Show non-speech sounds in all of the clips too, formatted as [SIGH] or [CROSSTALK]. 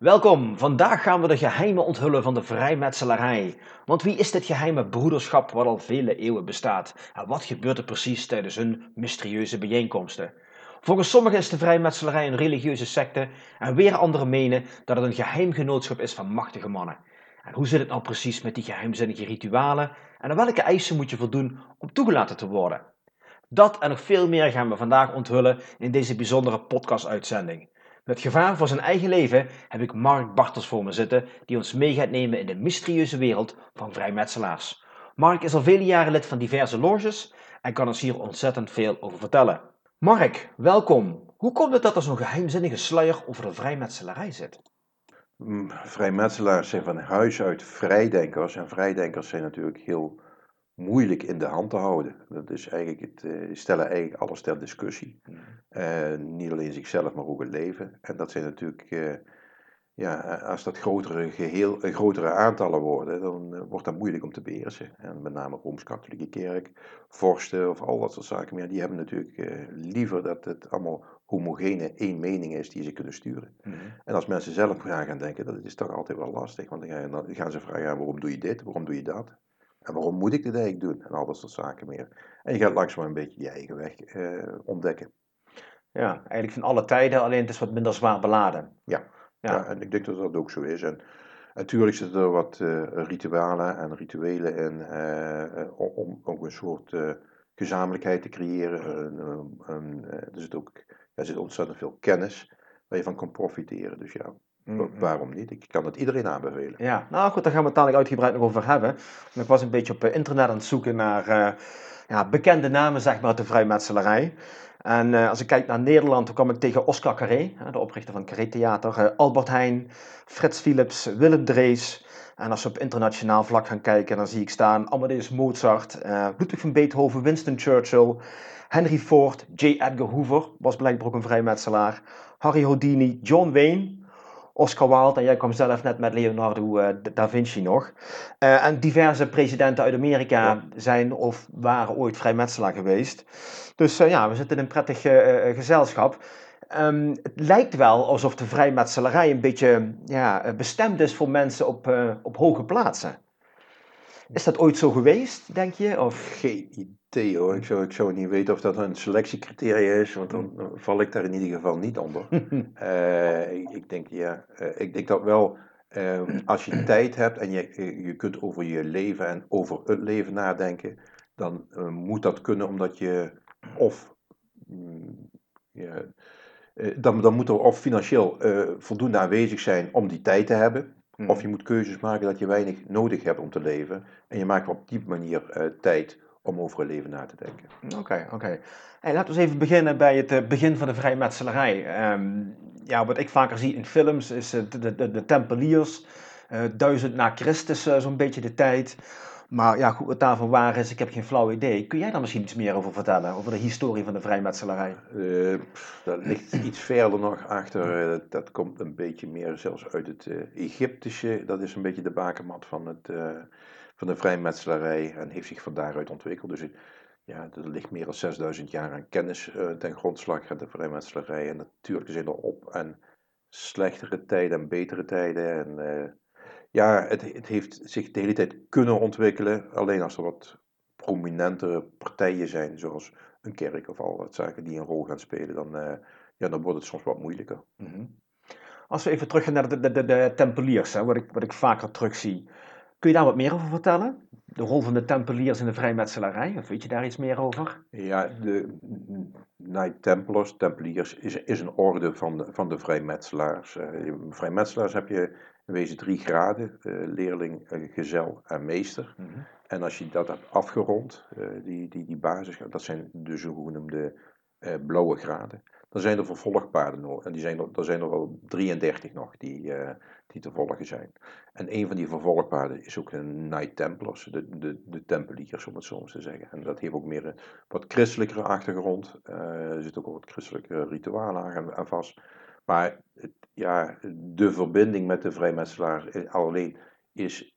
Welkom, vandaag gaan we de geheimen onthullen van de vrijmetselarij. Want wie is dit geheime broederschap wat al vele eeuwen bestaat? En wat gebeurt er precies tijdens hun mysterieuze bijeenkomsten? Volgens sommigen is de vrijmetselarij een religieuze secte en weer anderen menen dat het een geheim genootschap is van machtige mannen. En hoe zit het nou precies met die geheimzinnige ritualen en aan welke eisen moet je voldoen om toegelaten te worden? Dat en nog veel meer gaan we vandaag onthullen in deze bijzondere podcast-uitzending. Met gevaar voor zijn eigen leven heb ik Mark Bartels voor me zitten, die ons mee gaat nemen in de mysterieuze wereld van vrijmetselaars. Mark is al vele jaren lid van diverse loges en kan ons hier ontzettend veel over vertellen. Mark, welkom. Hoe komt het dat er zo'n geheimzinnige sluier over de vrijmetselarij zit? Mm, vrijmetselaars zijn van huis uit vrijdenkers en vrijdenkers zijn natuurlijk heel moeilijk in de hand te houden. Dat is eigenlijk het, uh, stellen eigenlijk alles ter discussie. Uh, niet alleen zichzelf, maar ook het leven. En dat zijn natuurlijk, uh, ja, als dat grotere geheel, grotere aantallen worden, dan wordt dat moeilijk om te beheersen. En met name Rooms-Katholieke Kerk, vorsten of al dat soort zaken meer, die hebben natuurlijk liever dat het allemaal homogene één mening is die ze kunnen sturen. Mm -hmm. En als mensen zelf gaan gaan denken, dat is toch altijd wel lastig. Want dan gaan ze vragen, waarom doe je dit, waarom doe je dat? En waarom moet ik dit eigenlijk doen? En al dat soort zaken meer. En je gaat langzaam een beetje je eigen weg eh, ontdekken. Ja, eigenlijk van alle tijden, alleen het is wat minder zwaar beladen. Ja, ja. ja en ik denk dat dat ook zo is. En natuurlijk zitten er wat uh, ritualen en rituelen in uh, om ook een soort gezamenlijkheid te creëren. er, zit ook, er zit ontzettend veel kennis waar je van kan profiteren. Dus ja, Mm-hmm. Waarom niet? Ik kan het iedereen aanbevelen. Ja, nou goed, daar gaan we het dadelijk uitgebreid nog over hebben. Ik was een beetje op internet aan het zoeken naar uh, ja, bekende namen zeg maar, uit de vrijmetselarij. En uh, als ik kijk naar Nederland, dan kwam ik tegen Oscar Carré, de oprichter van Carré Theater, uh, Albert Heijn, Frits Philips, Willem Drees. En als we op internationaal vlak gaan kijken, dan zie ik staan Amadeus Mozart, Ludwig van Beethoven, Winston Churchill, Henry Ford, J. Edgar Hoover, was blijkbaar ook een vrijmetselaar, Harry Houdini, John Wayne, Oscar Wilde en jij kwam zelf net met Leonardo uh, da Vinci nog. Uh, en diverse presidenten uit Amerika zijn of waren ooit vrijmetselaar geweest. Dus uh, ja, we zitten in een prettig gezelschap. Um, het lijkt wel alsof de vrijmetselarij een beetje ja, bestemd is voor mensen op, op hoge plaatsen. Is dat ooit zo geweest, denk je? Of? Geen idee hoor. Ik zou, ik zou niet weten of dat een selectiecriteria is, want dan val ik daar in ieder geval niet onder. uh, [LAUGHS] ik, ik, denk, ja, uh, ik denk dat wel, uh, als je tijd hebt en je, je kunt over je leven en over het leven nadenken, dan moet dat kunnen omdat je of, mm, ja, dan, dan moet er of financieel voldoende aanwezig zijn om die tijd te hebben. Of mhm. je moet keuzes maken dat je weinig nodig hebt om te leven. En je maakt op die manier uh, tijd om over het leven na te denken. Oké, okay, oké. Okay. Hey, laten we eens even beginnen bij het uh, begin van de vrijmetselarij. Um, ja, wat ik vaker zie in films is uh, de, de, de, Tempeliers, duizend na Christus zo'n beetje de tijd. Maar ja, goed, wat daarvan waar is, ik heb geen flauw idee. Kun jij daar misschien iets meer over vertellen, over de historie van de vrijmetselarij? Uh, dat ligt [CLEARS THROAT] iets verder nog achter. Uh, dat komt een beetje meer zelfs uit het uh, Egyptische. Dat is een beetje de bakermat van, het, van de vrijmetselarij en heeft zich van daaruit ontwikkeld. Dus ja, er ligt meer dan 6000 jaar aan kennis ten grondslag aan de vrijmetselarij. En natuurlijk zijn er op- en slechtere tijden en betere tijden. En ja, het, het heeft zich de hele tijd kunnen ontwikkelen. Alleen als er wat prominentere partijen zijn, zoals een kerk of al dat zaken die een rol gaan spelen, dan, uh, ja, dan wordt het soms wat moeilijker. Mm -hmm. Als we even terug gaan naar de, de, de, de tempeliers, hè, wat, ik, wat ik vaker terug zie. Kun je daar wat meer over vertellen? De rol van de tempeliers in de vrijmetselarij? Of weet je daar iets meer over? Ja, de Knight Templars, tempeliers, is, is een orde van de, van de vrijmetselaars. Uh, vrijmetselaars heb je in wezen drie graden, uh, leerling, uh, gezel en meester. Mm -hmm. En als je dat hebt afgerond, eh, die, die, die basis, dat zijn de zogenoemde eh, blauwe graden, dan zijn er vervolgpaden nog. En die zijn er, er zijn er wel 33 nog die, eh, die te volgen zijn. En een van die vervolgpaden is ook de Knight Templars, de, de, de Tempeliers om het zo eens te zeggen. En dat heeft ook meer een wat christelijkere achtergrond. Eh, er zit ook wat christelijke ritualen aan, aan vast. Maar ja, de verbinding met de vrijmetselaar eh, alleen is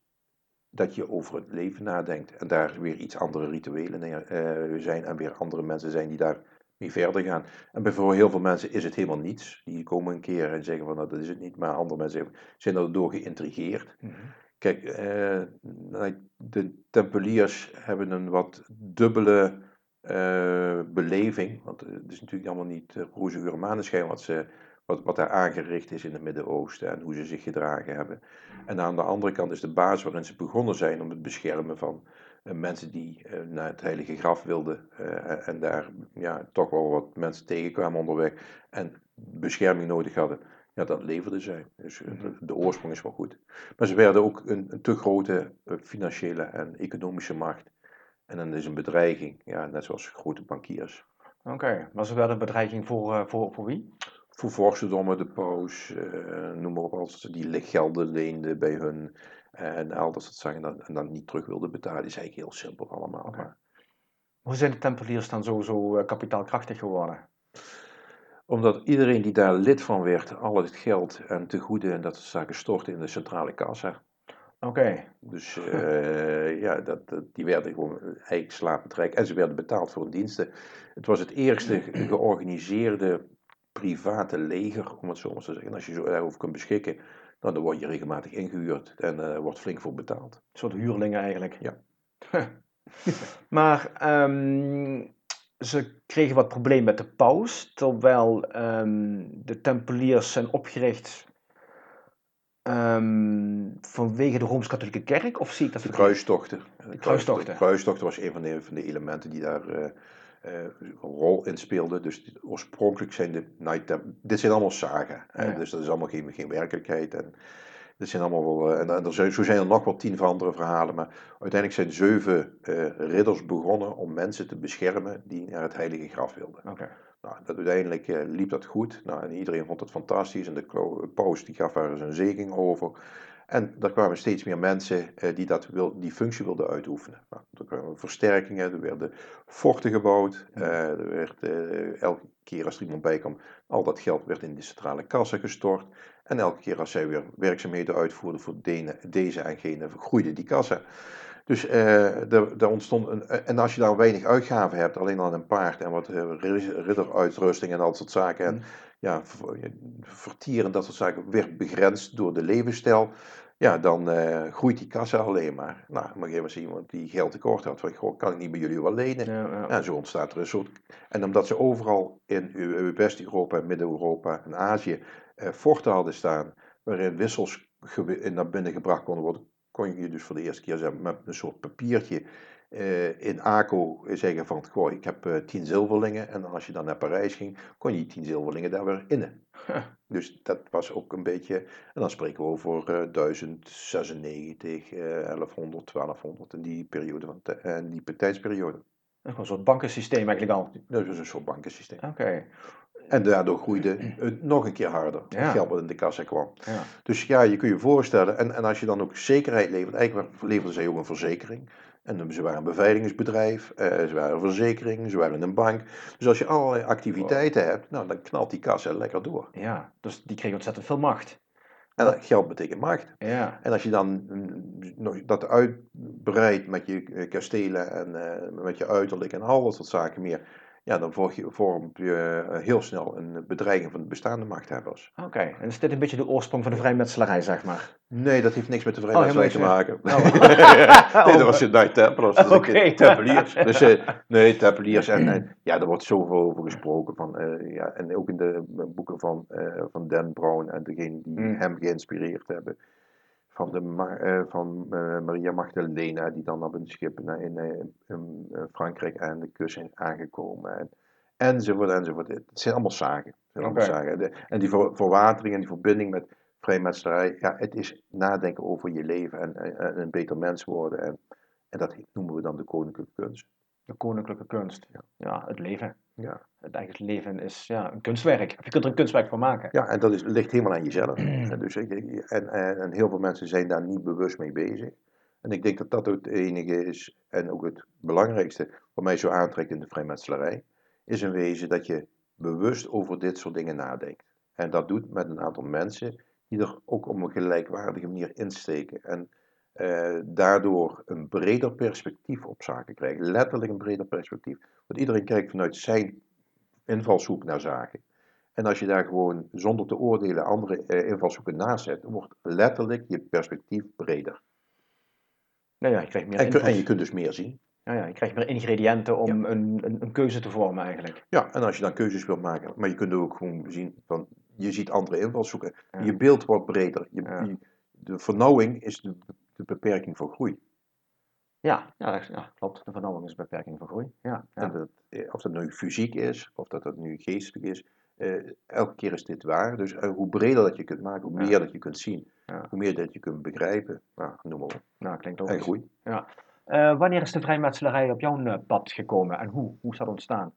dat je over het leven nadenkt. En daar weer iets andere rituelen uh, zijn en weer andere mensen zijn die daar mee verder gaan. En voor heel veel mensen is het helemaal niets. Die komen een keer en zeggen van nou, dat is het niet. Maar andere mensen zijn erdoor geïntrigeerd. Mm -hmm. Kijk, uh, de Tempeliers hebben een wat dubbele beleving. Want het is natuurlijk allemaal niet roze uren maneschijn wat ze wat, wat daar aangericht is in het Midden-Oosten en hoe ze zich gedragen hebben. En aan de andere kant is de basis waarin ze begonnen zijn om het beschermen van uh, mensen die uh, naar het Heilige Graf wilden uh, en daar ja, toch wel wat mensen tegenkwamen onderweg en bescherming nodig hadden. Ja, dat leverden zij. Dus de oorsprong is wel goed. Maar ze werden ook een, een te grote financiële en economische macht. En dan is een bedreiging, ja, net zoals grote bankiers. Oké, okay. was er wel een bedreiging voor, voor, voor wie? Voor vorstendommen, de paus, uh, noem maar op, als ze die gelden leenden bij hun en al dat zaken en, dan niet terug wilden betalen, is eigenlijk heel simpel allemaal. Okay. Maar... Hoe zijn de tempeliers dan zo, zo uh, kapitaalkrachtig geworden? Omdat iedereen die daar lid van werd, al het geld en tegoeden en dat soort zaken stortte in de centrale kassa. Oké. Okay. Dus uh, [LAUGHS] ja, dat, dat, die werden gewoon eigenlijk slapend rijk en ze werden betaald voor hun diensten. Het was het eerste [CLEARS THROAT] georganiseerde private leger, om het zo maar te zeggen. Als je zo daarover kunt beschikken, nou, dan word je regelmatig ingehuurd en uh, wordt flink voor betaald. Een soort huurlingen eigenlijk. Ja. [LAUGHS] maar um, ze kregen wat probleem met de paus, terwijl um, de Tempeliers zijn opgericht um, vanwege de Rooms-Katholieke Kerk, of zie ik dat de kruistochten. De kruistochten. De kruistochten was een van de, van de elementen die daar uh, een rol in speelde. Dus oorspronkelijk zijn de Night dit zijn allemaal zagen. Ja. Dus dat is allemaal geen, geen werkelijkheid. En, dit zijn allemaal wel, en, en er zijn, zo zijn er nog wel tien van andere verhalen. Maar uiteindelijk zijn zeven uh, ridders begonnen om mensen te beschermen die naar het heilige graf wilden. Okay. Nou, dat, uiteindelijk uh, liep dat goed. Nou, en iedereen vond het fantastisch. En de paus die gaf er zijn zegen over. En er kwamen steeds meer mensen uh, die dat wil, die functie wilden uitoefenen. Nou, er kwamen versterkingen, er werden forten gebouwd. Uh, er werd uh, elke keer als er iemand bij kwam, al dat geld werd in de centrale kassa gestort. En elke keer als zij weer werkzaamheden uitvoerden voor de, deze en gene, groeide die kassa. Dus er ontstond een. En als je daar weinig uitgaven hebt, alleen al een paard en wat ridderuitrusting en al dat soort zaken. En, ja, vertieren, dat soort zaken, werd begrensd door de levensstijl. Ja, dan uh, groeit die kassa alleen maar. Nou, een gegeven moment iemand die geld tekort had. Van, goh, kan ik niet bij jullie wel lenen? Ja, ja. En zo ontstaat er een soort... En omdat ze overal in West-Europa, Midden-Europa en Azië uh, forten hadden staan, waarin wissels naar binnen gebracht konden worden, kon je dus voor de eerste keer zeggen, met een soort papiertje uh, in ACO zeggen van, goh, ik heb uh, tien zilverlingen. En als je dan naar Parijs ging, kon je die tien zilverlingen daar weer innen. [LAUGHS] Dus dat was ook een beetje, en dan spreken we over uh, 1096, 1100, 1200, in die periode, van en die tijdsperiode. Een soort bankensysteem eigenlijk al. Dat is een soort bankensysteem. Oké. Okay. En daardoor groeide het nog een keer harder. Ja. geld wat in de kassa kwam. Ja. Dus ja, je kunt je voorstellen. En, en als je dan ook zekerheid levert. Eigenlijk leverden zij ook een verzekering. En ze waren een beveiligingsbedrijf. Uh, ze waren een verzekering. Ze waren een bank. Dus als je allerlei activiteiten wow. hebt. Nou, dan knalt die kassa lekker door. Ja, dus die kregen ontzettend veel macht. En dat geld betekent macht. Ja. En als je dan nog dat uitbreidt met je kastelen en met je uiterlijk en al dat soort zaken meer ja, dan vormt je heel snel een bedreiging van de bestaande machthebbers. Oké, okay. en is dit een beetje de oorsprong van de vrijmetselarij, zeg maar? Nee, dat heeft niks met de vrijmetselarij [LAUGHS] oh, te maken. Oh. nee, dat was de Night Templars. Dus okay. Tempeliers. Dus, uh, nee, Tempeliers. En, en, [CLEARS THROAT] ja, er wordt zoveel over gesproken. Van, uh, ja, en ook in de boeken van, uh, van Dan Brown en degenen die mm. hem geïnspireerd hebben van, de, uh, van uh, Maria Magdalena, die dan op een schip naar in, in, in Frankrijk aan de kust is aangekomen. En, enzovoort, enzovoort. Het zijn allemaal zaken. Zijn allemaal Okay. zaken. De, en die ver, verwatering en die verbinding met vrijmetselarij, ja, het is nadenken over je leven en, en, en een beter mens worden. En, en dat dan de koninklijke kunst. De koninklijke kunst. Ja. Ja, het leven. Ja. Het eigen leven is ja, een kunstwerk. Of je kunt er een kunstwerk van maken. Ja, en dat is, ligt helemaal aan jezelf. [CLEARS THROAT] En dus, en, en, en heel veel mensen zijn daar niet bewust mee bezig. En ik denk dat dat ook het enige is, en ook het belangrijkste, wat mij zo aantrekt in de vrijmetselarij, is in wezen dat je bewust over dit soort dingen nadenkt. En dat doet met een aantal mensen die er ook op een gelijkwaardige manier insteken. En eh, daardoor een breder perspectief op zaken krijgen. Letterlijk een breder perspectief. Want iedereen kijkt vanuit zijn invalshoek naar zaken. En als je daar gewoon zonder te oordelen andere eh, invalshoeken naast zet, wordt letterlijk je perspectief breder. Nou ja, je krijgt meer, En, en je kunt dus meer zien. ja, ja, je krijgt meer ingrediënten om een, een, een keuze te vormen eigenlijk. Ja, en als je dan keuzes wilt maken, maar je kunt ook gewoon zien van, je ziet andere invalshoeken. Ja. Je beeld wordt breder. Je, Ja. je- de vernauwing is de, de beperking voor groei. Ja, ja, ja klopt. De vernauwing is een beperking voor groei. Ja, ja. En dat, eh, of dat nu fysiek is, of dat dat nu geestelijk is, eh, elke keer is dit waar. Dus eh, hoe breder dat je kunt maken, hoe Ja. meer dat je kunt zien, Ja. hoe meer dat je kunt begrijpen, nou, noem maar op. nou, klinkt ook En groei. Eh, wanneer is de vrijmetselarij op jouw pad gekomen en hoe? Hoe is dat ontstaan?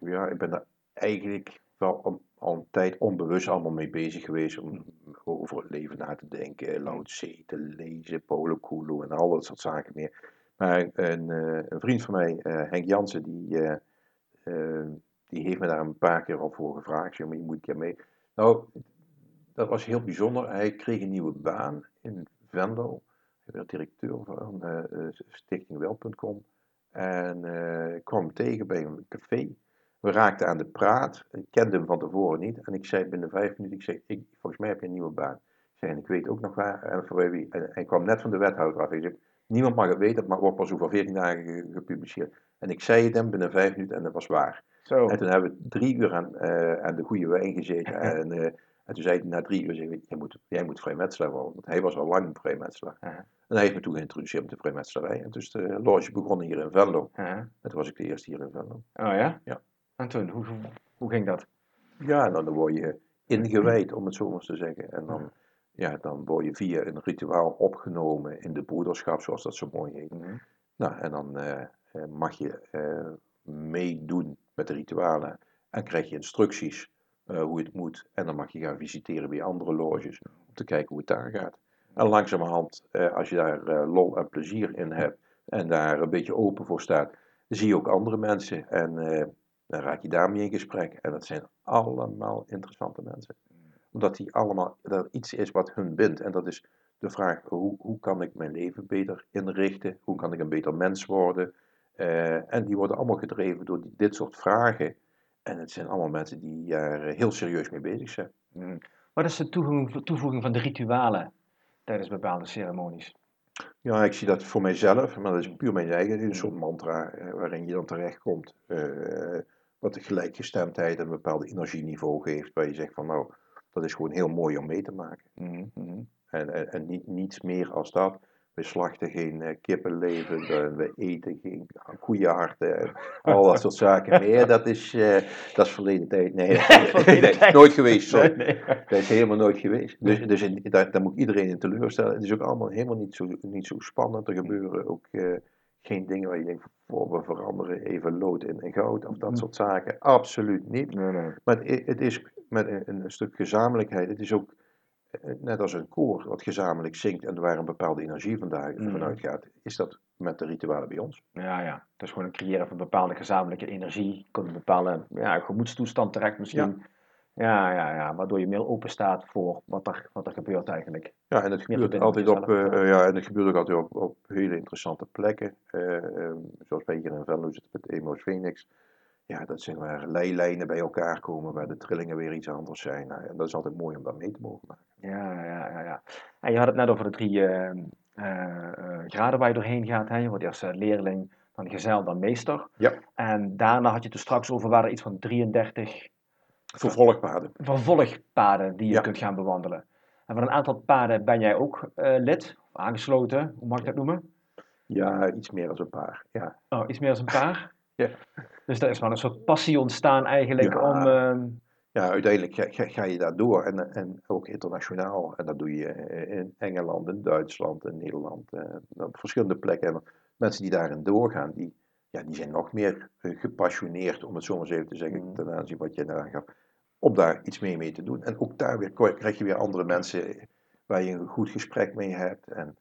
Ja, ik ben daar eigenlijk wel al, al een tijd onbewust allemaal mee bezig geweest om over het leven na te denken, Lao Tse te lezen, Coelho en al dat soort zaken meer. Maar een, eh, een vriend van mij, eh, Henk Jansen, die, eh, die heeft me daar een paar keer al voor gevraagd. Ik zei, maar je moet een keer mee. Nou, dat was heel bijzonder. Hij kreeg een nieuwe baan in Venlo. Hij werd directeur van eh, stichtingwel.com. En ik kwam tegen bij een café. We raakten aan de praat. Ik kende hem van tevoren niet. En ik zei binnen vijf minuten, ik zei, ik, volgens mij heb je een nieuwe baan. Ik zei, en ik weet ook nog waar en voor wie. En hij kwam net van de wethouder af. Ik zei, niemand mag het weten, maar wordt pas over veertien dagen ge- gepubliceerd. En ik zei het hem binnen vijf minuten en dat was waar. Zo. En toen hebben we drie uur aan, eh, aan de goede wijn gezeten. [LAUGHS] En, eh, en toen zei hij na drie uur, zei jij moet, jij moet vrijmetselaar worden. Want hij was al lang vrijmetselaar. Ja. En hij heeft me toen geïntroduceerd met de vrijmetselarij. En dus de loge begon hier in Venlo. En toen was ik de eerste hier in Venlo. Oh ja? Ja. En toen, hoe, hoe, hoe ging dat? Ja, dan word je ingewijd, om het zo maar te zeggen. En dan, ja, dan word je via een rituaal opgenomen in de broederschap, zoals dat zo mooi heet. Nou, en dan eh, eh, mag je eh, meedoen met de ritualen en krijg je instructies hoe het moet. En dan mag je gaan visiteren bij andere loges om te kijken hoe het daar gaat. En langzamerhand, als je daar lol en plezier in hebt en daar een beetje open voor staat, zie je ook andere mensen en dan raak je daarmee in gesprek. En dat zijn allemaal interessante mensen. Omdat die allemaal, dat er iets is wat hun bindt. En dat is de vraag, hoe, hoe kan ik mijn leven beter inrichten? Hoe kan ik een beter mens worden? Eh, en die worden allemaal gedreven door die- dit soort vragen. En het zijn allemaal mensen die daar eh, heel serieus mee bezig zijn. Mm. Wat is de toevoeging, van de ritualen tijdens bepaalde ceremonies? Ja, ik zie dat voor mijzelf, maar dat is puur mijn eigen, een soort mantra eh, waarin je dan terechtkomt. eh wat de gelijkgestemdheid een bepaald energieniveau geeft, waar je zegt van nou, dat is gewoon heel mooi om mee te maken. Mm, mm. En, en, en niet, niets meer als dat. We slachten geen eh, kippenleven, we, eten geen koeienharten en al dat soort zaken meer. Dat is, eh, dat is verleden tijd. Nee, [LAUGHS] nee, nee, nooit geweest. Sorry. Nee, nee. Dat is helemaal nooit geweest. Dus, dus in, daar, daar moet ik iedereen in teleurstellen. Het is ook allemaal helemaal niet zo, niet zo spannend. Er gebeuren ook eh, geen dingen waar je denkt, voor we veranderen even lood in, in goud of dat soort zaken. Absoluut niet. Nee, nee. Maar het, het is met een, een stuk gezamenlijkheid. Het is ook eh, net als een koor wat gezamenlijk zingt en waar een bepaalde energie vandaag, Mhm. vanuit gaat. Is dat met de rituelen bij ons? Ja, ja. Het is gewoon het creëren van een bepaalde gezamenlijke energie. Komt een bepaalde ja, gemoedstoestand terecht misschien. Ja. Ja, ja, Waardoor je meer open staat voor wat er, wat er gebeurt eigenlijk. Ja, en het gebeurt altijd op, eh, ja. ja, en het gebeurt ook altijd op, op hele interessante plekken. Eh, ehm, zoals wij hier in Venlo zitten met Emo's Phoenix. Ja, dat zijn waar leilijnen bij elkaar komen, waar de trillingen weer iets anders zijn. Nou, en dat is altijd mooi om daar mee te mogen maken. Ja, ja, ja. ja. En je had het net over de drie eh, eh, graden waar je doorheen gaat. Hè? Je wordt eerst leerling, dan gezel, dan meester. Ja. En daarna had je het er straks over, waren er iets van 33 Vervolgpaden. vervolgpaden die je Ja. kunt gaan bewandelen. En van een aantal paden ben jij ook eh, lid, of aangesloten, hoe mag ik dat noemen? Ja, iets meer dan een paar. Ja, Oh, iets meer dan een paar. [LAUGHS] Ja. Dus daar is wel een soort passie ontstaan eigenlijk Ja. om... ehm, ja, uiteindelijk ga, ga, ga je daar door en, en ook internationaal. En dat doe je in Engeland, in Duitsland, in Nederland, eh, op verschillende plekken. En mensen die daarin doorgaan, die, ja, die zijn nog meer eh, gepassioneerd, om het zo maar eens even te zeggen, Mm. ten aanzien wat jij daar gaf, om daar iets mee mee te doen. En ook daar weer krijg je weer andere mensen waar je een goed gesprek mee hebt. En,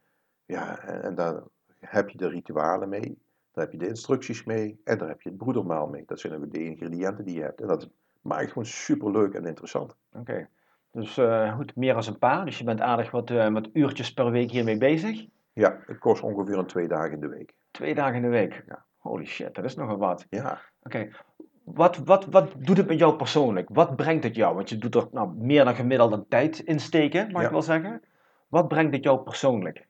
ja, en, en daar heb je de ritualen mee, daar heb je de instructies mee en daar heb je het broedermaal mee. Dat zijn ook de ingrediënten die je hebt. En dat maakt het gewoon super leuk en interessant. Oké. Dus eh, goed, meer als een paar. Dus je bent aardig wat, eh, wat uurtjes per week hiermee bezig. Ja, het kost ongeveer een twee dagen in de week. Twee dagen in de week. Ja. Holy shit, dat is nogal wat. Ja, Oké. Wat, wat, wat doet het met jou persoonlijk? Wat brengt het jou? Want je doet er nou, meer dan gemiddeld een tijd in steken, mag Ja. ik wel zeggen. Wat brengt het jou persoonlijk?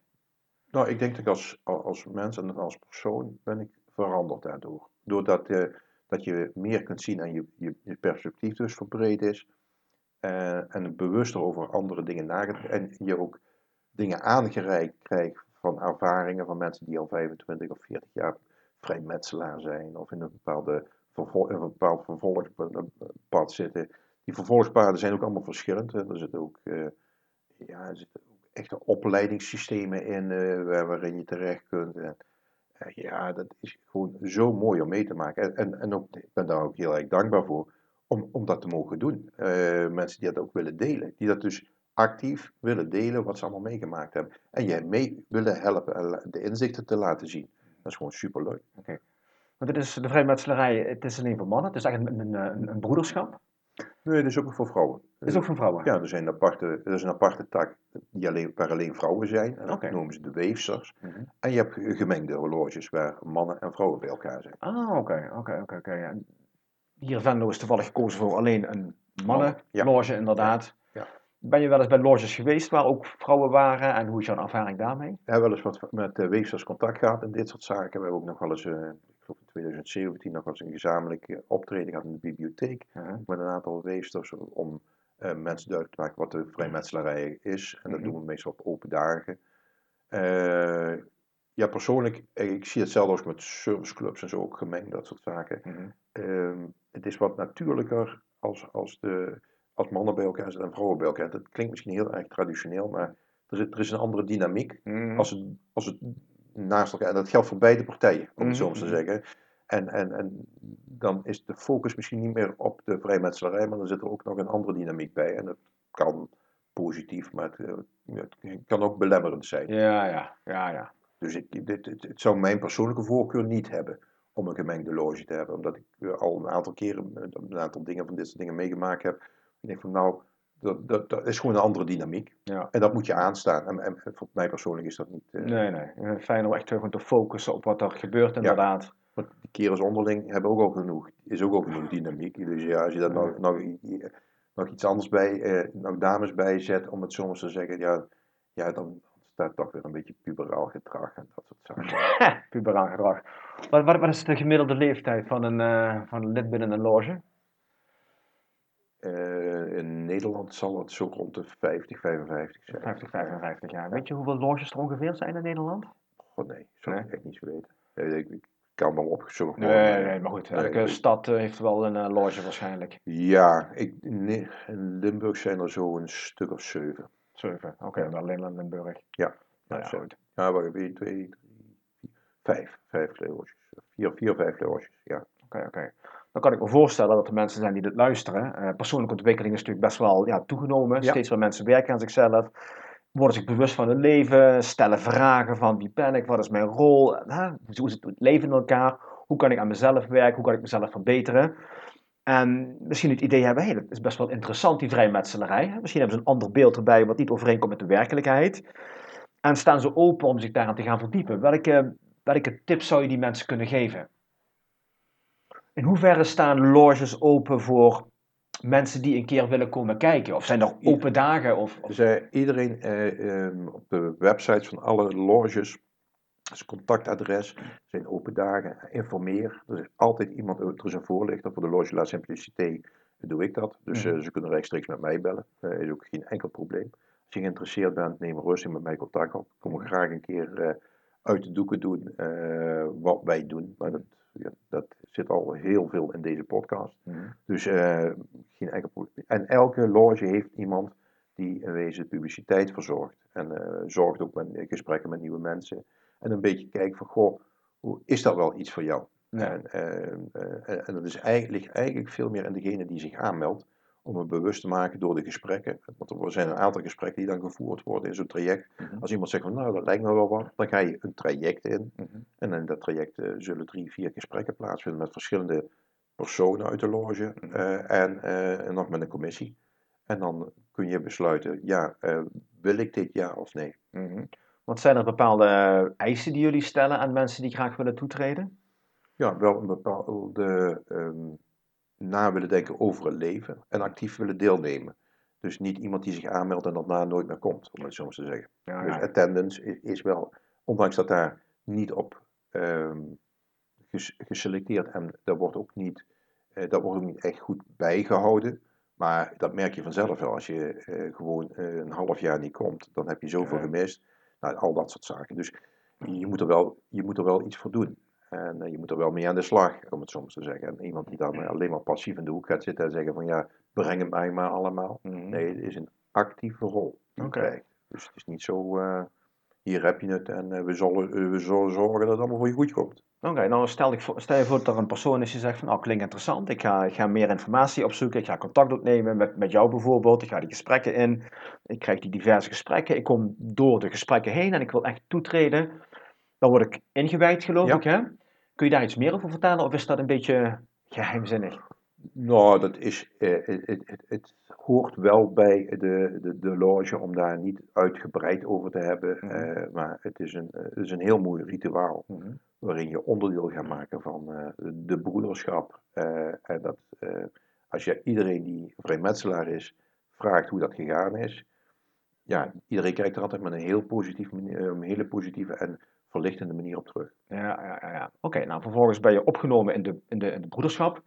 nou, ik denk dat ik als, als mens en als persoon ben ik veranderd daardoor. Doordat eh, dat je meer kunt zien en je, je, je perspectief dus verbreed is. eh, en bewuster over andere dingen nagedacht. En je ook dingen aangereikt krijgt van ervaringen van mensen die al 25 of 40 jaar vrijmetselaar zijn. Of in een, bepaalde een bepaald vervolgpad zitten. Die vervolgspaden zijn ook allemaal verschillend. Hè. Er zitten ook, eh, ja, er zitten ook echte opleidingssystemen in eh, waar- waarin je terecht kunt. En, eh, ja, dat is gewoon zo mooi om mee te maken. En, en, en ook, ik ben daar ook heel erg dankbaar voor om, om dat te mogen doen. Mensen die dat ook willen delen. Die dat dus actief willen delen wat ze allemaal meegemaakt hebben. En je mee willen helpen de inzichten te laten zien. Dat is gewoon superleuk. Want het is de vrijmetselarij, het is alleen voor mannen. Het is eigenlijk een, een, een, broederschap. Nee, dat is ook voor vrouwen. Is ook voor vrouwen. Ja, er, zijn aparte, er is een aparte tak die alleen, waar alleen vrouwen zijn. En dat noemen ze de weefsters. Mhm. En je hebt gemengde horloges waar mannen en vrouwen bij elkaar zijn. Ah, oké, oké, oké. Hier Venlo is toevallig gekozen voor alleen een mannenloge, Ja. inderdaad. Ja. Ben je wel eens bij loges geweest waar ook vrouwen waren en hoe is jouw ervaring daarmee? Hebben wel eens wat met weefsters contact gehad in dit soort zaken. We hebben ook nog wel eens, eh, ik geloof in 2017, nog wel eens een gezamenlijk eh, optreden gehad in de bibliotheek. Ja. Met een aantal weefsters om mensen duidelijk te maken wat de vrijmetselarij is. En dat Mhm. doen we meestal op open dagen. Ja, persoonlijk, ik zie hetzelfde als met serviceclubs en zo ook gemengd, dat soort zaken. Mhm. Ehm, het is wat natuurlijker als, als, de, als mannen bij elkaar zitten en vrouwen bij elkaar. Dat klinkt misschien heel erg traditioneel, maar er is, er is een andere dynamiek Mhm. als het, als het naast elkaar. En dat geldt voor beide partijen, om het zo maar te Mhm. zeggen. En, en, en dan is de focus misschien niet meer op de vrijmetselarij, maar dan zit er ook nog een andere dynamiek bij. En dat kan positief, maar het, eh, het kan ook belemmerend zijn. Ja, ja, ja, ja. Dus ik, dit, het, het zou mijn persoonlijke voorkeur niet hebben om een gemengde loge te hebben. Omdat ik eh, al een aantal keren eh, een aantal dingen van dit soort dingen meegemaakt heb. Ik denk van nou, dat, dat, dat is gewoon een andere dynamiek. Ja. En dat moet je aanstaan. En, en voor mij persoonlijk is dat niet. eh, Nee, nee. Eh, Fijn om echt gewoon te focussen op wat er gebeurt inderdaad. Want die kerels onderling hebben ook al genoeg, is ook al genoeg dynamiek. Dus ja, als je daar nog, nog iets anders bij, eh, nog dames bij zet, om het soms te zeggen, ja, ja dan staat toch weer een beetje puberaal gedrag en dat soort zaken. [LAUGHS] Puberaal gedrag. Wat, wat, wat is de gemiddelde leeftijd van een, eh, van een lid binnen een loge? Eh, in Nederland zal het zo rond de 50, 55 zijn. 50, 55 jaar. Weet je hoeveel loges er ongeveer zijn in Nederland? God nee, zou Nee? ik echt niet zo weten. Eh, Ik, kan wel opgezocht worden. Nee, nee, maar goed. Nee, Elke ik- stad eh, heeft wel een eh, loge waarschijnlijk. Ja, ik, nee, in Limburg zijn er zo een stuk of zeven. Zeven. Oké, dan alleen in Limburg. Ja, Nou ja, goed. Ja, wacht even, 1, 2, 3, 4, 5. Vijf loges. Vier, vier, vijf loges, ja. Oké, oké. Dan kan ik me voorstellen dat er mensen zijn die dit luisteren. Eh, persoonlijke ontwikkeling is natuurlijk best wel ja, toegenomen. Ja. Steeds meer mensen werken aan zichzelf. Worden zich bewust van hun leven. Stellen vragen van wie ben ik? Wat is mijn rol? Hoe zit het leven in elkaar? Hoe kan ik aan mezelf werken? Hoe kan ik mezelf verbeteren? En misschien het idee hebben, hé, dat is best wel interessant, die vrijmetselarij. Misschien hebben ze een ander beeld erbij wat niet overeenkomt met de werkelijkheid. En staan ze open om zich daaraan te gaan verdiepen. Welke, welke tips zou je die mensen kunnen geven? In hoeverre staan loges open voor mensen die een keer willen komen kijken? Of zijn er open dagen? Of, of- Dus eh, iedereen eh, ehm, op de websites van alle loges, is contactadres, zijn open dagen, informeer. Er is altijd iemand, er is een voorlichter voor de Loge La Simplicité, doe ik dat. Dus eh, Mhm. ze kunnen rechtstreeks met mij bellen, Eh is ook geen enkel probleem. Als je geïnteresseerd bent, neem rustig met mij contact op. Kom graag een keer eh, uit de doeken doen eh, wat wij doen. Maar dat, ja, dat zit al heel veel in deze podcast. Mhm. Dus eh, geen enkel probleem. En elke loge heeft iemand die in wezen publiciteit verzorgt. En eh, zorgt ook met gesprekken met nieuwe mensen. En een beetje kijkt van, goh, hoe, is dat wel iets voor jou? Ja. En, eh, en dat is eigenlijk, ligt eigenlijk veel meer in degene die zich aanmeldt. Om het bewust te maken door de gesprekken. Want er zijn een aantal gesprekken die dan gevoerd worden in zo'n traject. Mhm. Als iemand zegt van nou dat lijkt me wel wat, dan ga je een traject in. Mhm. En in dat traject eh, zullen drie, vier gesprekken plaatsvinden met verschillende personen uit de loge Mhm. eh, en, eh, en nog met een commissie. En dan kun je besluiten, ja, wil ik dit ja of nee? Wat zijn er bepaalde eisen die jullie stellen aan mensen die graag willen toetreden? Ja, wel een bepaalde ehm, na willen denken over het leven en actief willen deelnemen. Dus niet iemand die zich aanmeldt en daarna nooit meer komt, om het zo maar te zeggen. Ja, Dus attendance is, is wel, ondanks dat daar niet op ehm, ges- geselecteerd en daar wordt ook niet, eh, dat wordt ook niet echt goed bijgehouden. Maar dat merk je vanzelf wel. Als je eh, gewoon eh, een half jaar niet komt, dan heb je zoveel Ja. gemist. Nou, al dat soort zaken. Dus je moet er wel, je moet er wel iets voor doen. En eh, je moet er wel mee aan de slag, om het maar te zeggen. En iemand die dan eh, alleen maar passief in de hoek gaat zitten en zeggen van ja, breng het mij maar allemaal. Mhm. Nee, het is een actieve rol Oké. Dus het is niet zo, eh, hier heb je het en we, zullen, we zullen zorgen dat het allemaal voor je goed komt. Oké, nou stel, ik voor, stel je voor dat er een persoon is die zegt van, oh klinkt interessant, ik ga, ik ga meer informatie opzoeken, ik ga contact opnemen met, met jou bijvoorbeeld, ik ga die gesprekken in, ik krijg die diverse gesprekken, ik kom door de gesprekken heen en ik wil echt toetreden. Dan word ik ingewijd geloof Ja. ik, hè? Kun je daar iets meer over vertellen of is dat een beetje geheimzinnig? Nou, dat is, eh, het, hoort wel bij de, de, de loge om daar niet uitgebreid over te hebben. Mhm. eh, maar het is, een, eh, het is een heel mooi rituaal waarin je onderdeel gaat maken van de, de broederschap. en dat als je iedereen die vrijmetselaar is vraagt hoe dat gegaan is, ja, iedereen kijkt er altijd met een, heel positief, een hele positieve en verlichtende manier op terug. Ja, ja, ja. ja. Oké, nou vervolgens ben je opgenomen in de, in de, in de broederschap.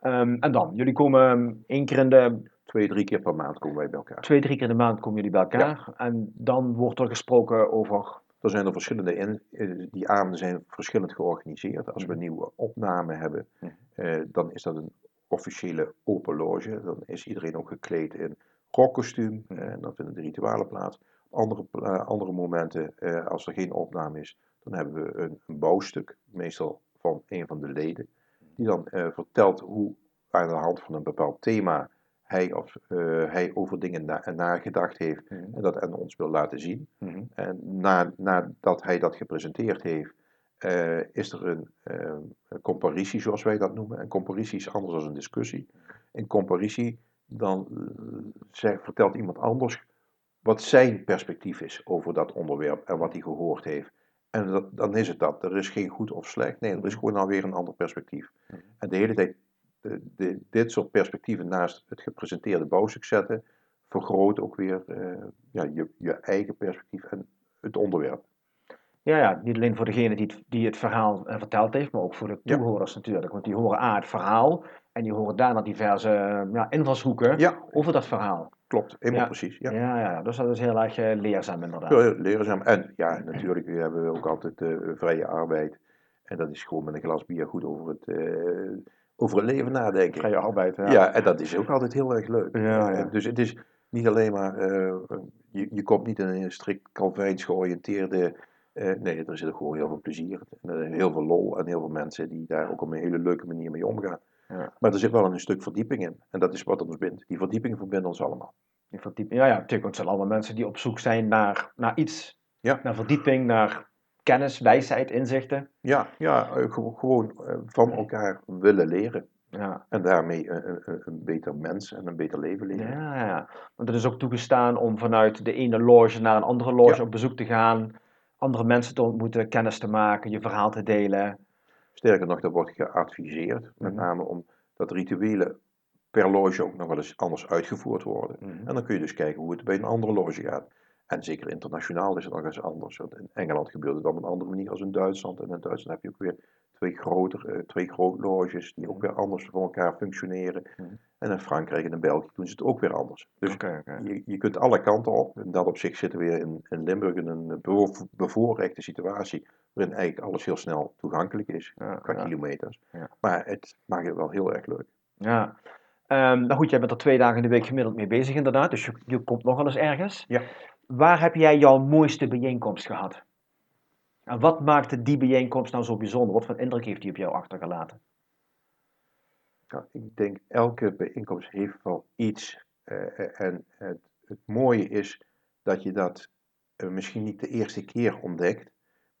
Ehm, en dan, jullie komen één keer in de, Twee, drie keer per maand komen wij bij elkaar. twee, drie keer in de maand komen jullie bij elkaar. En dan wordt er gesproken over Er zijn er verschillende in. eh, Die avonden zijn verschillend georganiseerd. Als we een nieuwe opname hebben, Mhm. eh, dan is dat een officiële open loge. Dan is iedereen ook gekleed in rockkostuum. Mhm. eh, En dan vinden de ritualen plaats. Andere, pla- andere momenten, eh, als er geen opname is, dan hebben we een, een bouwstuk, meestal van een van de leden, die dan eh, vertelt hoe aan de hand van een bepaald thema hij, of, eh, hij over dingen na- nagedacht heeft en dat aan ons wil laten zien. En na, nadat hij dat gepresenteerd heeft, eh, is er een, eh, een comparitie, zoals wij dat noemen. En comparitie is anders dan een discussie. In comparitie, dan eh, zegt- vertelt iemand anders wat zijn perspectief is over dat onderwerp en wat hij gehoord heeft. En dat, dan is het dat. Er is geen goed of slecht. Nee, er is gewoon alweer een ander perspectief. En de hele tijd de, de- dit soort perspectieven naast het gepresenteerde bouwstuk zetten, vergroot ook weer eh, ja, je, je eigen perspectief en het onderwerp. Ja, ja, niet alleen voor degene die het, die het verhaal eh, verteld heeft, maar ook voor de Ja. toehoorders natuurlijk. Want die horen A, het verhaal, en die horen daarna diverse eh, ja, invalshoeken Ja, over dat verhaal. klopt. Helemaal Ja. precies. Ja. Ja. Ja, dus dat is heel erg eh, leerzaam inderdaad. Heel leerzaam. En ja, natuurlijk hebben we ook altijd eh, vrije arbeid. En dat is gewoon met een glas bier goed over het, over het leven nadenken. Vrije arbeid, ja. Ja. en dat is ook altijd heel erg leuk. Ja, ja. Dus het is niet alleen maar, je, je komt niet in een strikt Calvijns georiënteerde, eh, nee, er zit ook gewoon heel veel plezier, en, eh, heel veel lol en heel veel mensen die daar ook op een hele leuke manier mee omgaan. Ja. Maar er zit wel een stuk verdieping in en dat is wat ons bindt. Die verdieping verbindt ons allemaal. Die verdieping. Ja, ja, natuurlijk. Het zijn allemaal mensen die op zoek zijn naar, naar iets. Ja. Naar verdieping, naar kennis, wijsheid, inzichten. Ja, ja eh, ge- gewoon van elkaar willen leren Ja. en daarmee een, een, een- een beter mens en een beter leven leven. Ja, ja, ja. Want het is ook toegestaan om vanuit de ene loge naar een andere loge Ja. op bezoek te gaan. Andere mensen te ontmoeten, kennis te maken, je verhaal te delen. Sterker nog, dat wordt geadviseerd, met Mhm. name omdat rituelen per loge ook nog wel eens anders uitgevoerd worden. En dan kun je dus kijken hoe het bij een andere loge gaat. En zeker internationaal is het nog eens anders. Want in Engeland gebeurt het op een andere manier als in Duitsland. En in Duitsland heb je ook weer twee, groter, eh, twee grote loges die ook weer anders voor elkaar functioneren. Mhm. En in Frankrijk en in België doen ze het ook weer anders. Dus je, je kunt alle kanten op. In dat opzicht zitten we weer in, in Limburg in een bevo- bevoorrechte situatie. Waarin eigenlijk alles heel snel toegankelijk is Ja, qua ja. kilometers. Ja. Maar het maakt het wel heel erg leuk. Ja. Ehm, nou goed, jij bent er twee dagen in de week gemiddeld mee bezig inderdaad, dus je, je komt nog wel eens ergens. Ja. Waar heb jij jouw mooiste bijeenkomst gehad? En wat maakte die bijeenkomst nou zo bijzonder? Wat voor indruk heeft die op jou achtergelaten? Ik denk elke bijeenkomst heeft wel iets. eh, en het, het mooie is dat je dat eh, misschien niet de eerste keer ontdekt,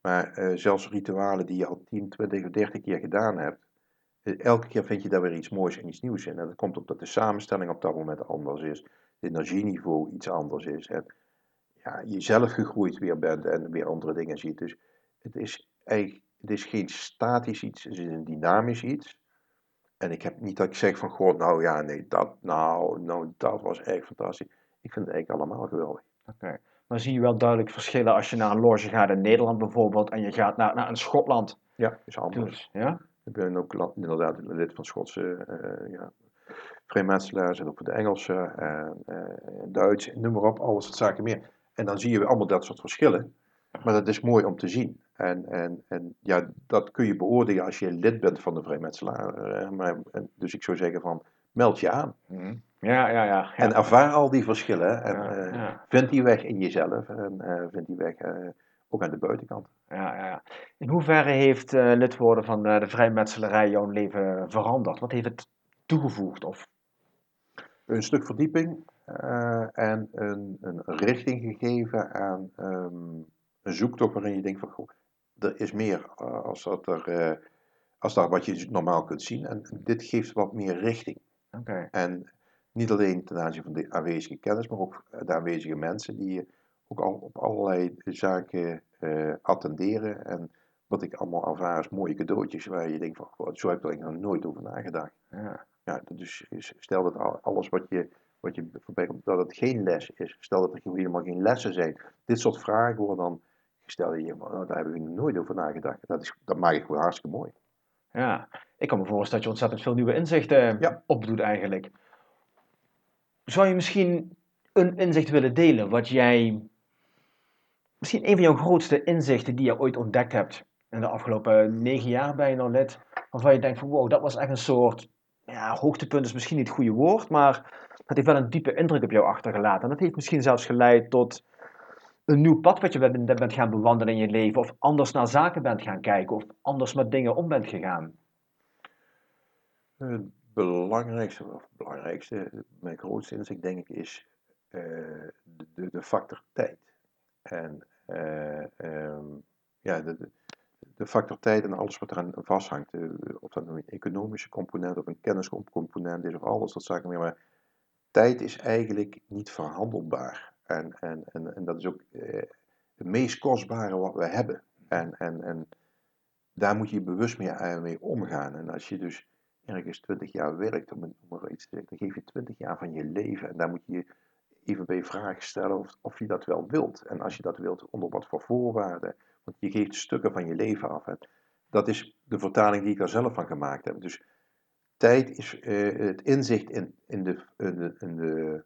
maar zelfs ritualen die je al 10, 20 of 30 keer gedaan hebt, elke keer vind je daar weer iets moois en iets nieuws in. En dat komt omdat de samenstelling op dat moment anders is, het energieniveau iets anders is, en ja, je zelf gegroeid weer bent en weer andere dingen ziet. Dus het is het is geen statisch iets, het is een dynamisch iets. En ik heb niet dat ik zeg van, god, nou ja, nee, dat, nou, nou, dat was echt fantastisch. Ik vind het eigenlijk allemaal geweldig. Oké. Maar zie je wel duidelijk verschillen als je naar een loge gaat in Nederland bijvoorbeeld en je gaat naar, naar een Schotland. Ja, is anders. Dus, ja? Ik ben ook inderdaad lid van Schotse eh ja, vrijmetselaars en ook voor de Engelse en eh, Duits, noem maar op, alles soort zaken meer. En dan zie je weer allemaal dat soort verschillen. Maar dat is mooi om te zien. En, en, en ja, dat kun je beoordelen als je lid bent van de vrijmetselaar. eh, maar, en, dus ik zou zeggen van, meld je aan. Mhm. Ja, ja, ja. ja. En ervaar al die verschillen. En Ja, eh, vind die weg in jezelf. En eh, vind die weg eh, ook aan de buitenkant. Ja, ja. In hoeverre heeft eh, lid worden van eh, de vrijmetselarij jouw leven veranderd? Wat heeft het toegevoegd? Of, Een stuk verdieping eh, en een, een richting gegeven aan ehm, een zoektocht waarin je denkt van, goh, er is meer eh, als, dat er, eh, als dat wat je normaal kunt zien. En dit geeft wat meer richting. En niet alleen ten aanzien van de aanwezige kennis, maar ook de aanwezige mensen die ook al op allerlei zaken eh, attenderen. En wat ik allemaal ervaar is mooie cadeautjes waar je denkt van, goh, zo heb ik er eigenlijk nog nooit over nagedacht. Ja. Ja, dus is- stel dat al- alles wat je, wat je voorbij komt, dat het geen les is. Stel dat er helemaal geen lessen zijn. Dit soort vragen worden dan gesteld en je oh, daar hebben we nog nooit over nagedacht. Dat, is, dat maak ik gewoon hartstikke mooi. ja. Ik kan me voorstellen dat je ontzettend veel nieuwe inzichten Ja. opdoet eigenlijk. Zou je misschien een inzicht willen delen wat jij... Misschien een van jouw grootste inzichten die je ooit ontdekt hebt in de afgelopen negen jaar ben je nou lid, waarvan je denkt van wow, dat was echt een soort, ja, hoogtepunt is misschien niet het goede woord, maar dat heeft wel een diepe indruk op jou achtergelaten. En dat heeft misschien zelfs geleid tot een nieuw pad wat je bent, gaan bewandelen in je leven, of anders naar zaken bent gaan kijken, of anders met dingen om bent gegaan. Het belangrijkste, of belangrijkste, mijn grootste inzicht denk ik is eh, de, de, factor tijd. En eh, ehm, ja, de, de, de factor tijd en alles wat eraan vasthangt. eh, of dat nou een economische component of een kenniscomponent is of alles dat zaken meer. Maar tijd is eigenlijk niet verhandelbaar. En, en, en, en dat is ook eh, het meest kostbare wat we hebben. En, en, en daar moet je bewust mee, eh, mee omgaan. En als je dus ergens 20 jaar werkt, om, om er iets te zeggen, dan geef je 20 jaar van je leven. En daar moet je even bij vragen stellen of, of je dat wel wilt. En als je dat wilt, onder wat voor voorwaarden. Want je geeft stukken van je leven af. Dat is de vertaling die ik er zelf van gemaakt heb. Dus tijd is eh, het inzicht in, in, de, in, de, in de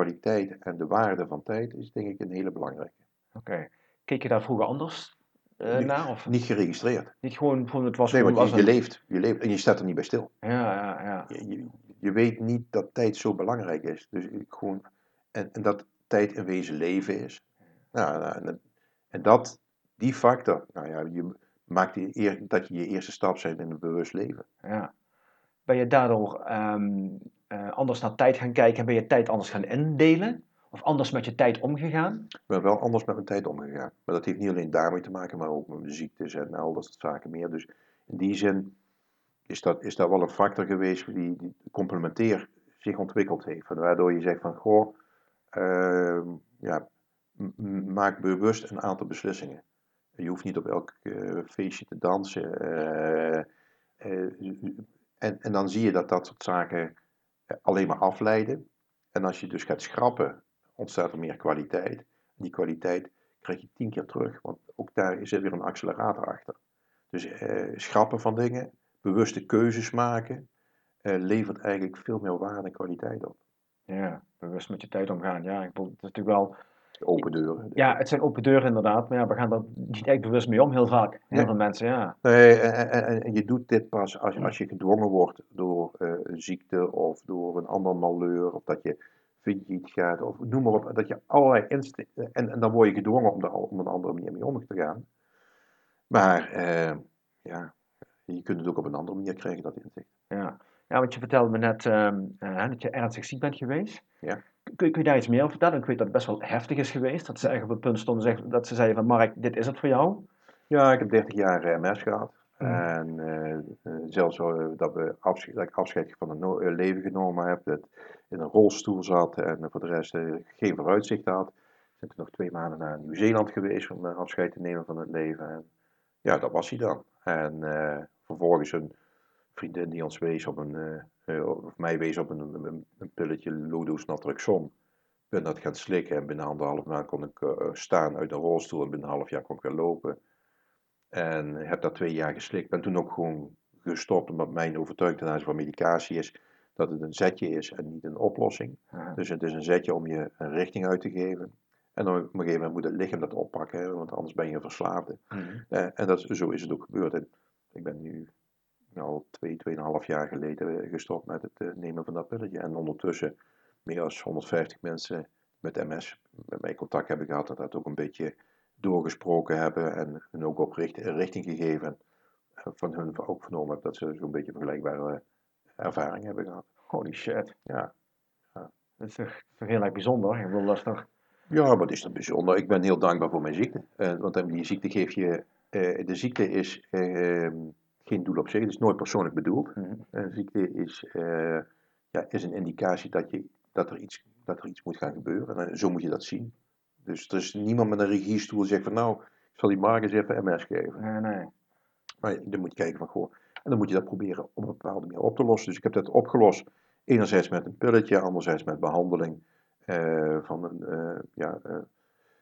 kwaliteit en de waarde van tijd, is denk ik een hele belangrijke. Oké. Keek je daar vroeger anders eh, naar? Of Niet geregistreerd. niet gewoon, gewoon het was Nee, want je, een- leeft, je leeft en je staat er niet bij stil. Ja, ja, ja. Je, je, je weet niet dat tijd zo belangrijk is. Dus ik gewoon, en, en dat tijd in wezen leven is. Nou, nou, en, en dat, die factor, nou ja, je maakt die eer, dat je je eerste stap zet in een bewust leven. Ja. Ben je daardoor ehm, eh, anders naar tijd gaan kijken en ben je tijd anders gaan indelen? Of anders met je tijd omgegaan? Ik ben wel anders met mijn tijd omgegaan. Maar dat heeft niet alleen daarmee te maken, maar ook met mijn ziektes en al dat soort zaken meer. Dus in die zin is dat, is dat wel een factor geweest die, die complementair zich ontwikkeld heeft. Waardoor je zegt van, goh, ehm, ja, maak bewust een aantal beslissingen. Je hoeft niet op elk eh, feestje te dansen. eh, en, en dan zie je dat dat soort zaken alleen maar afleiden. En als je dus gaat schrappen, ontstaat er meer kwaliteit. Die kwaliteit krijg je tien keer terug, want ook daar is er weer een accelerator achter. Dus eh, schrappen van dingen, bewuste keuzes maken, eh, levert eigenlijk veel meer waarde en kwaliteit op. Ja, bewust met je tijd omgaan. Ja, ik bedoel, het is natuurlijk wel Open deuren. Ja, het zijn open deuren inderdaad, maar ja, we gaan er niet echt bewust mee om heel vaak. Heel veel mensen, ja. Nee, en, en, je doet dit pas als, als je gedwongen wordt door eh, een ziekte of door een ander malheur, of dat je failliet gaat, of noem maar op, dat je allerlei instincten, en, en dan word je gedwongen om er op een andere manier mee om te gaan. Maar eh, ja, je kunt het ook op een andere manier krijgen, dat inzicht. Ja, ja want je vertelde me net ehm, eh, dat je ernstig ziek bent geweest. Ja. Kun, kun je daar iets meer over vertellen? Ik weet dat het best wel heftig is geweest. Dat ze echt op het punt stonden dat ze zeiden van Mark, dit is het voor jou. Ja, ik heb 30 jaar eh, MS gehad. Mhm. En eh, eh, zelfs dat, we afscheid, dat ik afscheid van het no- leven genomen heb, dat in een rolstoel zat en voor de rest geen vooruitzicht had. Ik ben nog twee maanden naar Nieuw-Zeeland geweest om afscheid te nemen van het leven. En ja, dat was hij dan. En vervolgens een vriendin die ons wees op een, of mij wees op een, een, een pilletje Naltrexon. Ik ben dat gaan slikken en binnen anderhalf maand kon ik eh, staan uit een rolstoel en binnen een half jaar kon ik weer lopen. En heb dat twee jaar geslikt. Ben toen ook gewoon gestopt, omdat mijn overtuiging ten aanzien van medicatie is dat het een zetje is en niet een oplossing. Ja. Dus het is een zetje om je een richting uit te geven. En dan op een gegeven moment moet het lichaam dat oppakken, want anders ben je een verslaafde. Mhm. Eh, en dat, zo is het ook gebeurd. En ik ben nu al twee, tweeënhalf jaar geleden eh, gestopt met het eh, nemen van dat pilletje. En ondertussen meer dan 150 mensen met MS met mij contact hebben gehad. Dat dat ook een beetje doorgesproken hebben en hun ook op richt- richting gegeven. En van hun ook vernomen heb dat ze zo'n beetje vergelijkbare ervaring hebben gehad. Holy shit. Ja. Dat is toch, toch heel erg bijzonder. Ik bedoel, dat is toch... Ja, wat is dat bijzonder? Ik ben heel dankbaar voor mijn ziekte. Eh, want die ziekte geeft je. eh, de ziekte is eh, geen doel op zich, het is nooit persoonlijk bedoeld. Mhm. Een ziekte is, eh, ja, is een indicatie dat, je, dat, er iets, dat er iets moet gaan gebeuren. En zo moet je dat zien. Dus er is niemand met een regiestoel die zegt van nou, ik zal die Mark eens even MS geven. Nee, nee. Maar dan moet je kijken van goh, en dan moet je dat proberen op een bepaalde manier op te lossen. Dus ik heb dat opgelost. Enerzijds met een pilletje, anderzijds met behandeling eh, van een, eh, ja, eh,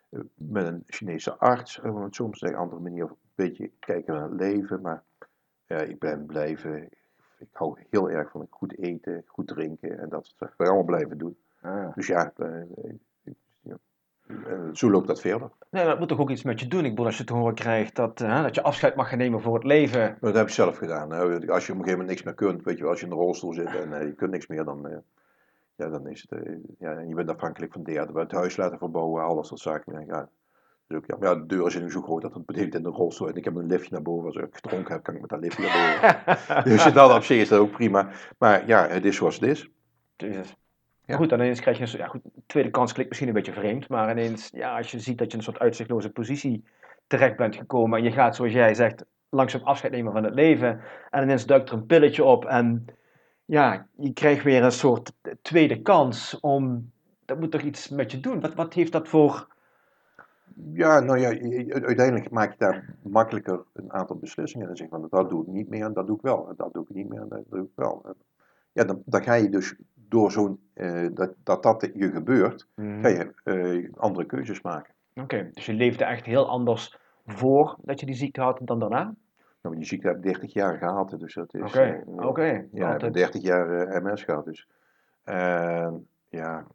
eh, met een Chinese arts. eh, Om het te zeggen, andere manier een beetje kijken naar het leven. Maar ja, ik ben blijven, ik hou heel erg van goed eten, goed drinken en dat soort allemaal blijven doen. Ah. Dus ja, eh, eh, ja. En zo loopt dat verder. Nee, dat moet toch ook iets met je doen? Ik bedoel, als je te horen krijgt dat, eh, dat je afscheid mag gaan nemen voor het leven. Dat heb ik zelf gedaan. Hè. Als je op een gegeven moment niks meer kunt, weet je wel, als je in een rolstoel zit en eh, je kunt niks meer, dan, eh, ja, dan is het, eh, ja, en je bent afhankelijk van derden. Het huis laten verbouwen, al dat zaken. Ja, dus ook, ja, maar ja, de deur is nu zo groot dat het betekent in de rolstoel. En ik heb een liftje naar boven. Als ik gedronken heb, kan ik met dat liftje naar boven. [LAUGHS] dus dat op zich is dat ook prima. Maar ja, het is zoals het is. Jezus. Ja. Goed, dan ineens krijg je een ja goed, tweede kans klinkt misschien een beetje vreemd, maar ineens, ja, als je ziet dat je in een soort uitzichtloze positie terecht bent gekomen en je gaat, zoals jij zegt, langzaam afscheid nemen van het leven en ineens duikt er een pilletje op en ja, je krijgt weer een soort tweede kans om, dat moet toch iets met je doen? Wat, wat heeft dat voor, Ja, nou ja, uiteindelijk maak je daar makkelijker een aantal beslissingen. En zeg van dat doe ik niet meer en dat doe ik wel. En dat doe ik niet meer en dat doe ik wel. En ja, dan, dan ga je dus door zo'n, eh, dat, dat dat je gebeurt, ga je eh, andere keuzes maken. Oké, dus je leefde echt heel anders voor dat je die ziekte had dan daarna? Nou, die ziekte heb ik 30 jaar gehad, dus dat is... Oké, eh, oké. Ja, ik heb Altijd- 30 jaar eh, MS gehad, dus... Ja,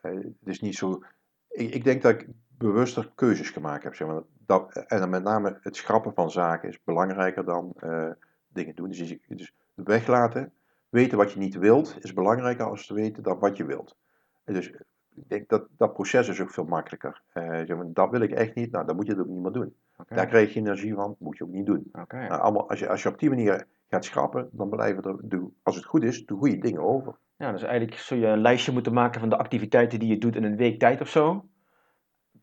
eh, het is niet zo... Ik, ik denk dat ik bewuster keuzes gemaakt heb, zeg maar. Dat, en dan met name het schrappen van zaken is belangrijker dan eh, dingen doen. Dus, dus weglaten, weten wat je niet wilt, is belangrijker als te weten dat wat je wilt. En dus ik denk dat dat proces is ook veel makkelijker. Eh, zeg maar, dat wil ik echt niet, nou dan moet je het ook niet meer doen. Daar krijg je energie van, moet je ook niet doen. oké. Nou, allemaal, als, je, als je op die manier gaat schrappen, dan blijven er, de, als het goed is, de goede dingen over. Ja, dus eigenlijk zou je een lijstje moeten maken van de activiteiten die je doet in een week tijd of zo.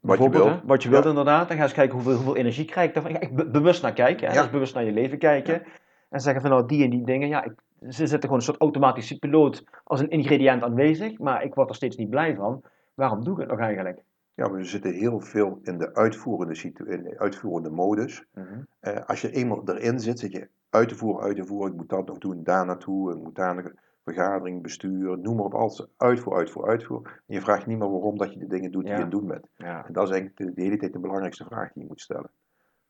Wat je wilt. Wat je wilt inderdaad. Dan ga eens kijken hoeveel, hoeveel energie krijg ik daarvan. Be- bewust naar kijken. Hè? Ja. Dus bewust naar je leven kijken. En zeggen van nou die en die dingen. Ja, ik, ze zitten gewoon een soort automatische piloot als een ingrediënt aanwezig. Maar ik word er steeds niet blij van. Waarom doe ik het nog eigenlijk? Ja, we zitten heel veel in de uitvoerende, situ- in de uitvoerende modus. Eh, als je eenmaal erin zit, zit je uit te voeren, uit te voeren. Ik moet dat nog doen, daar naartoe. Ik moet daar nog een vergadering, bestuur, noem maar op. Alles uitvoer, uitvoer, uitvoer. En je vraagt niet meer waarom dat je de dingen doet die Ja. je aan het doen bent. Ja. En dat is eigenlijk de, de hele tijd de belangrijkste vraag die je moet stellen.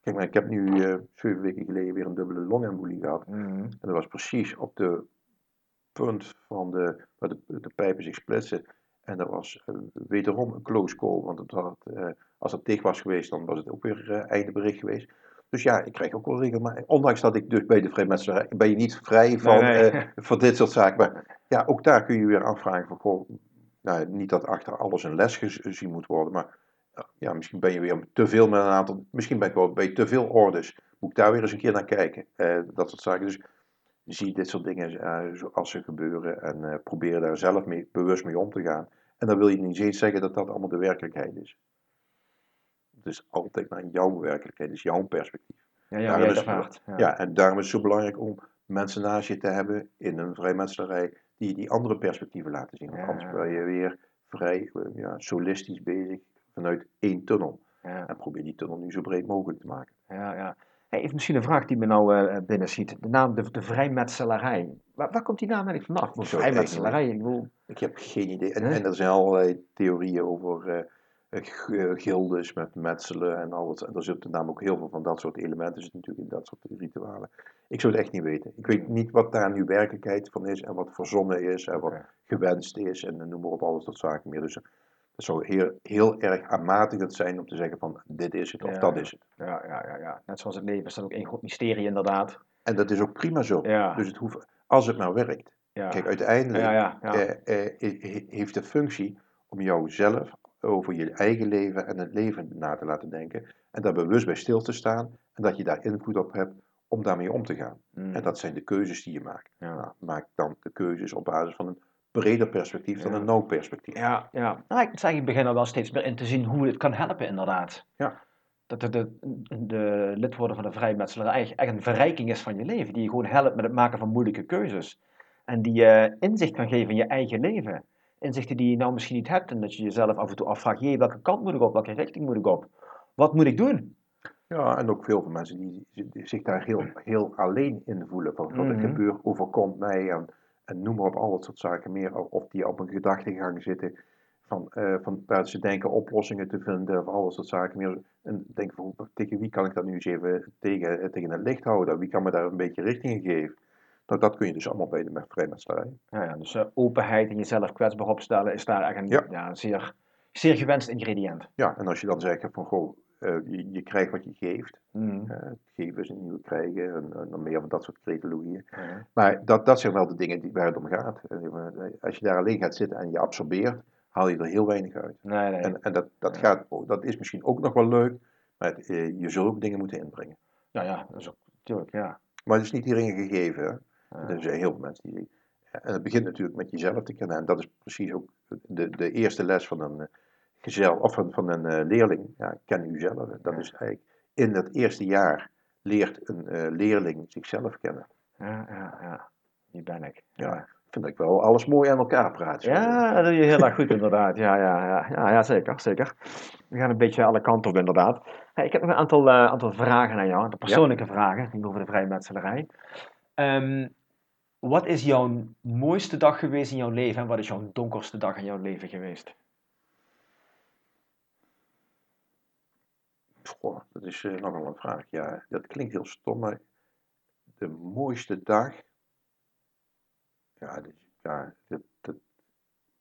Kijk maar, ik heb nu eh, zeven weken geleden weer een dubbele longembolie gehad. Mhm. En dat was precies op de punt van de, waar de, de pijpen zich splitsen. En dat was uh, wederom een close call, want het had, uh, als het dicht was geweest, dan was het ook weer einde bericht geweest. Dus ja, ik krijg ook wel regelmatig, ondanks dat ik dus bij de vrijmetselarij, ben je niet vrij van, nee, [LAUGHS] nee. van dit soort zaken. Maar ja, ook daar kun je weer afvragen van, goh, nou, niet dat achter alles een les gezien moet worden, maar ja, misschien ben je weer te veel met een aantal, misschien ben ik wel bij te veel orders. Moet ik daar weer eens een keer naar kijken. dat soort zaken. Dus zie dit soort dingen uh, als ze gebeuren en uh, probeer daar zelf mee, bewust mee om te gaan. En dan wil je niet eens zeggen dat dat allemaal de werkelijkheid is. Is altijd naar jouw werkelijkheid, is jouw perspectief. Ja, ja, is, vraagt, ja. ja, en daarom is het zo belangrijk om mensen naast je te hebben in een vrijmetselarij die die andere perspectieven laten zien. Want ja, anders ben je weer vrij eh, ja, solistisch bezig vanuit één tunnel. En probeer die tunnel nu zo breed mogelijk te maken. Ja, ja. Even misschien een vraag die me nou uh, binnen ziet. De naam de, de vrijmetselarij. Waar, waar komt die naam eigenlijk vanaf? Vrijmetselarij, ik bedoel... Ik heb geen idee. En, en er zijn allerlei theorieën over uh, gildes met metselen en alles. En er zitten namelijk ook heel veel van dat soort elementen zitten natuurlijk in dat soort ritualen. Ik zou het echt niet weten. Ik weet niet wat daar nu werkelijkheid van is en wat verzonnen is en wat gewenst is en noem maar op alles dat zaken meer. Dus het zou heel, heel erg aanmatigend zijn om te zeggen van dit is het of ja, dat is het. Ja, ja, ja, ja, net zoals het leven is dat ook één groot mysterie inderdaad. En dat is ook prima zo. Ja. Dus het hoeft, als het maar werkt. Ja. Kijk, uiteindelijk eh, eh, heeft de functie om jouzelf over je eigen leven en het leven na te laten denken. En daar bewust bij stil te staan. En dat je daar invloed op hebt om daarmee om te gaan. Mm. En dat zijn de keuzes die je maakt. Nou, maak dan de keuzes op basis van een breder perspectief dan een no-perspectief. Ja, ja. Nou, ik zeggen, ik begin er wel steeds meer in te zien hoe het kan helpen, inderdaad. Ja. Dat de, de, de lid worden van de vrijmetselarij echt een verrijking is van je leven. Die je gewoon helpt met het maken van moeilijke keuzes. En die je inzicht kan geven in je eigen leven. Inzichten die je nou misschien niet hebt. En dat je jezelf af en toe afvraagt, jee, welke kant moet ik op? Welke richting moet ik op? Wat moet ik doen? Ja, en ook veel van mensen die, zich daar heel, heel alleen in voelen. Van wat er mm gebeurt, overkomt mij. En, en noem maar op, al dat soort zaken meer. Of die op een gedachtegang zitten van, uh, van waar ze denken oplossingen te vinden of al dat soort zaken meer. En denk van, tegen wie kan ik dat nu eens even tegen, eh, tegen het licht houden? Wie kan me daar een beetje richting in geven? Nou, dat kun je dus allemaal bij de vrijmetselarij. Ja, ja, dus uh, openheid en jezelf kwetsbaar opstellen is daar eigenlijk een, ja. een zeer, zeer gewenst ingrediënt. Ja, en als je dan zegt van, goh, uh, je, je, krijgt wat je geeft. Mm. Uh, geven is een nieuwe krijgen en, en, dan meer van dat soort creatologieën. Ja. Maar dat, dat zijn wel de dingen die, waar het om gaat. Als je daar alleen gaat zitten en je absorbeert, haal je er heel weinig uit. Nee, nee. En, en dat, dat, gaat, dat is misschien ook nog wel leuk, maar het, je zult ook dingen moeten inbrengen. Ja, ja, dat is ook, natuurlijk, ja. Maar het is niet iedereen gegeven. Hè? Er zijn heel veel mensen die. En het begint natuurlijk met jezelf te kennen. En dat is precies ook de, de eerste les van een gezel, of van, van een uh, leerling. Ja, ken uzelf. Dat is eigenlijk in het eerste jaar leert een uh, leerling zichzelf kennen. Ja, ja, ja. Wie ben ik? Ja. Vind ik wel alles mooi aan elkaar praten. Ja, dat doe je heel erg goed inderdaad. Ja, ja, ja, ja, ja, zeker, zeker. We gaan een beetje alle kanten op inderdaad. Hey, ik heb nog een aantal, uh, aantal vragen aan jou, de persoonlijke ja. vragen, over de vrijmetselarij. Um, wat is jouw mooiste dag geweest in jouw leven en wat is jouw donkerste dag in jouw leven geweest? Goh, dat is uh, nogal een vraag. Ja, dat klinkt heel stom, maar de mooiste dag. Ja, dat, ja,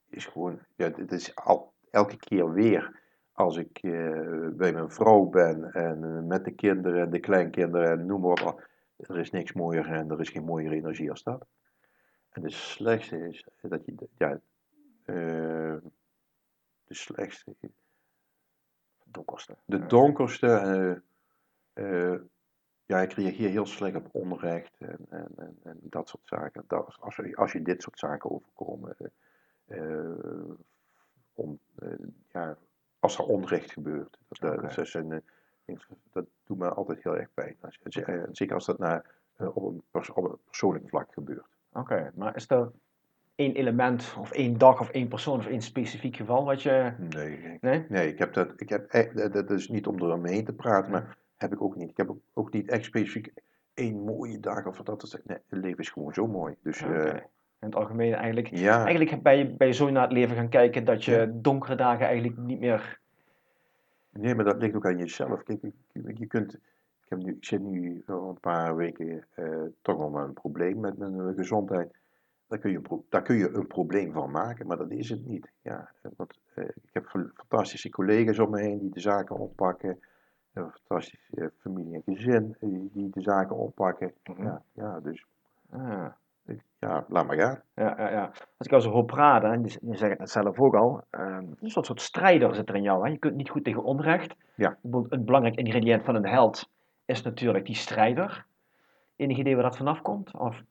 is gewoon. Ja, het is al, elke keer weer als ik uh, bij mijn vrouw ben en uh, met de kinderen en de kleinkinderen en noem maar op. Er is niks mooier en er is geen mooiere energie als dat. En de slechtste is dat je, ja, uh, de slechtste, donkerste. De donkerste, uh, uh, ja, ik reageer heel slecht op onrecht en, en, en, en dat soort zaken. Dat, als, je, als je dit soort zaken overkomen, om, ja, als er onrecht gebeurt. Dat, okay. dat, zijn, dat doet me altijd heel erg pijn. Zeker als dat naar, op, een pers op een persoonlijk vlak gebeurt. Oké, maar is er één element of één dag of één persoon of één specifiek geval wat je... Nee, nee? nee ik heb dat, ik heb, dat is niet om er omheen te praten, maar heb ik ook niet. Ik heb ook niet echt specifiek één mooie dag of dat. Is, nee, het leven is gewoon zo mooi. Dus, okay. uh, in het algemeen eigenlijk, ja. eigenlijk ben je, ben je zo naar het leven gaan kijken dat je donkere dagen eigenlijk niet meer... Nee, maar dat ligt ook aan jezelf. Kijk, je kunt ik, heb nu, ik zit nu al een paar weken uh, toch wel met een probleem met mijn gezondheid. daar kun, je een daar kun je een probleem van maken, maar dat is het niet. Ja, want, eh, ik heb fa- fantastische collega's om me heen die de zaken oppakken. Een fantastische eh, familie en gezin eh, die de zaken oppakken. Mhm. Ja, ja, dus Ah. Ja, laat maar gaan. Ja, ja, ja. Als ik jou zo hoor praten, en je zegt het zelf ook al, ehm, een soort, soort strijder zit er in jou. Hè? Je kunt niet goed tegen onrecht. Ja. Bijvoorbeeld Een belangrijk ingrediënt van een held is natuurlijk die strijder. Enig idee waar dat vanaf komt? Of,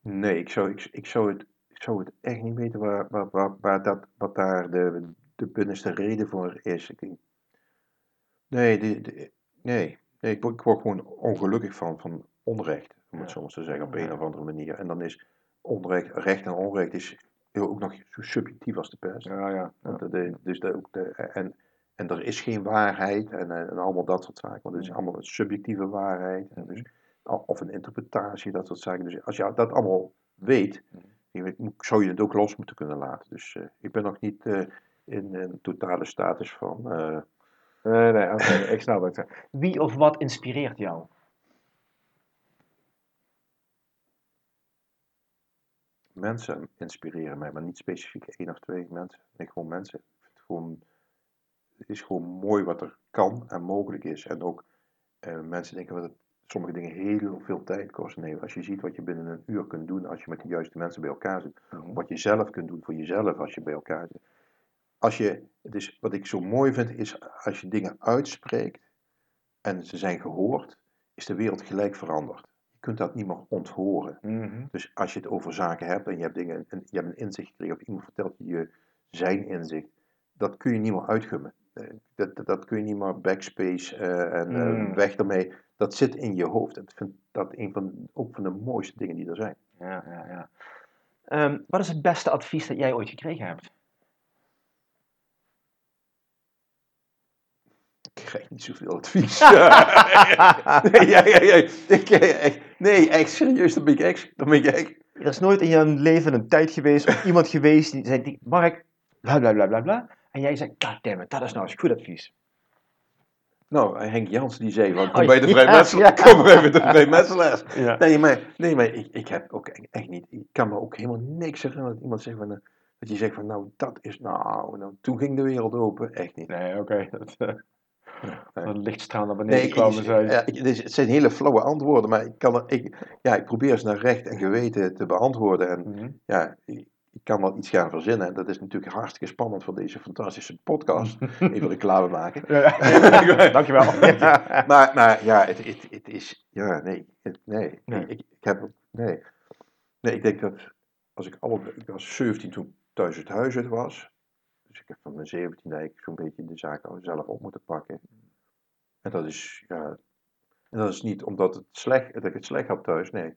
Nee, ik zou, ik, ik zou, het, ik zou het echt niet weten waar, waar, waar, waar dat, wat daar de, de binnenste reden voor is. Ik nee, de, de- nee, nee ik, word, ik word gewoon ongelukkig van, van onrecht, om het maar te zeggen, op een of andere manier. En dan is onrecht, recht en onrecht is ook nog zo subjectief als de pest. ja, ja. de- de- dus de, ook de, en, en er is geen waarheid en, eh, en allemaal dat soort zaken. Want het is allemaal een subjectieve waarheid. En dus, of een interpretatie, dat soort zaken. Dus als je dat allemaal weet, moet- zou je het ook los moeten kunnen laten. Dus eh, ik ben nog niet eh, in een totale status van. eh, Nee, nee, ik snap het. Wie of wat inspireert jou? Mensen inspireren mij, maar niet specifiek één of twee mensen. Nee, gewoon mensen. Ik vind het gewoon, het is gewoon mooi wat er kan en mogelijk is. En ook eh, mensen denken dat het sommige dingen heel veel tijd kosten. Nee, als je ziet wat je binnen een uur kunt doen als je met de juiste mensen bij elkaar zit. Wat je zelf kunt doen voor jezelf als je bij elkaar zit. Als je, dus wat ik zo mooi vind is als je dingen uitspreekt en ze zijn gehoord, is de wereld gelijk veranderd. Je kunt dat niet meer onthoren. Mhm. Dus als je het over zaken hebt en je hebt, dingen, en je hebt een inzicht gekregen of iemand vertelt je zijn inzicht, dat kun je niet meer uitgummen. Eh, Dat, dat, dat kun je niet meer backspace eh, en eh, Mm. weg ermee. Dat zit in je hoofd. Ik vind dat een van, ook van de mooiste dingen die er zijn. Ja, ja, ja. Ehm, wat is het beste advies dat jij ooit gekregen hebt? Ik krijg niet zoveel advies. [LAUGHS] nee, ja, ja, ja. Ik, eh, echt, nee, echt serieus, dan ben ik echt, dan ben ik echt Er is nooit in je leven een tijd geweest of iemand [LAUGHS] geweest die zei, Mark, bla bla bla bla bla. En jij zegt, goddammit, dat is nou eens goed advies. Nou, Henk Jans die zei van, kom Oh, bij de ja, vrijmetselaar, ja. [LAUGHS] kom bij de vrijmetselaars. Ja. Nee, maar, nee, maar ik, ik heb ook echt niet, ik kan me ook helemaal niks herinneren dat iemand zegt van, eh, dat je zegt van, nou, dat is, nou, nou toen ging de wereld open, echt niet. Nee, oké. Nee. dat lichtstraal naar beneden Nee, ik, kwam en ik- zei. ja, ik- het zijn hele flauwe antwoorden, maar ik, kan er, ik, ja, ik probeer ze naar recht en geweten te beantwoorden. En Mhm. ja, ik, ik kan wel iets gaan verzinnen. En dat is natuurlijk hartstikke spannend voor deze fantastische podcast. [LAUGHS] Even reclame maken. Ja. [LAUGHS] Dankjewel. Ja. Maar, maar ja, het, het, het is. Ja, nee. Het, nee. Nee. Ik, ik, heb. Nee. Nee, ik denk dat. Als ik alle. Ik was 17 toen thuis het huis uit was. Dus ik heb van mijn 17 eigenlijk zo'n beetje de zaak zelf op moeten pakken. En dat is. Ja. En dat is niet omdat het slecht, dat ik het slecht had thuis, nee.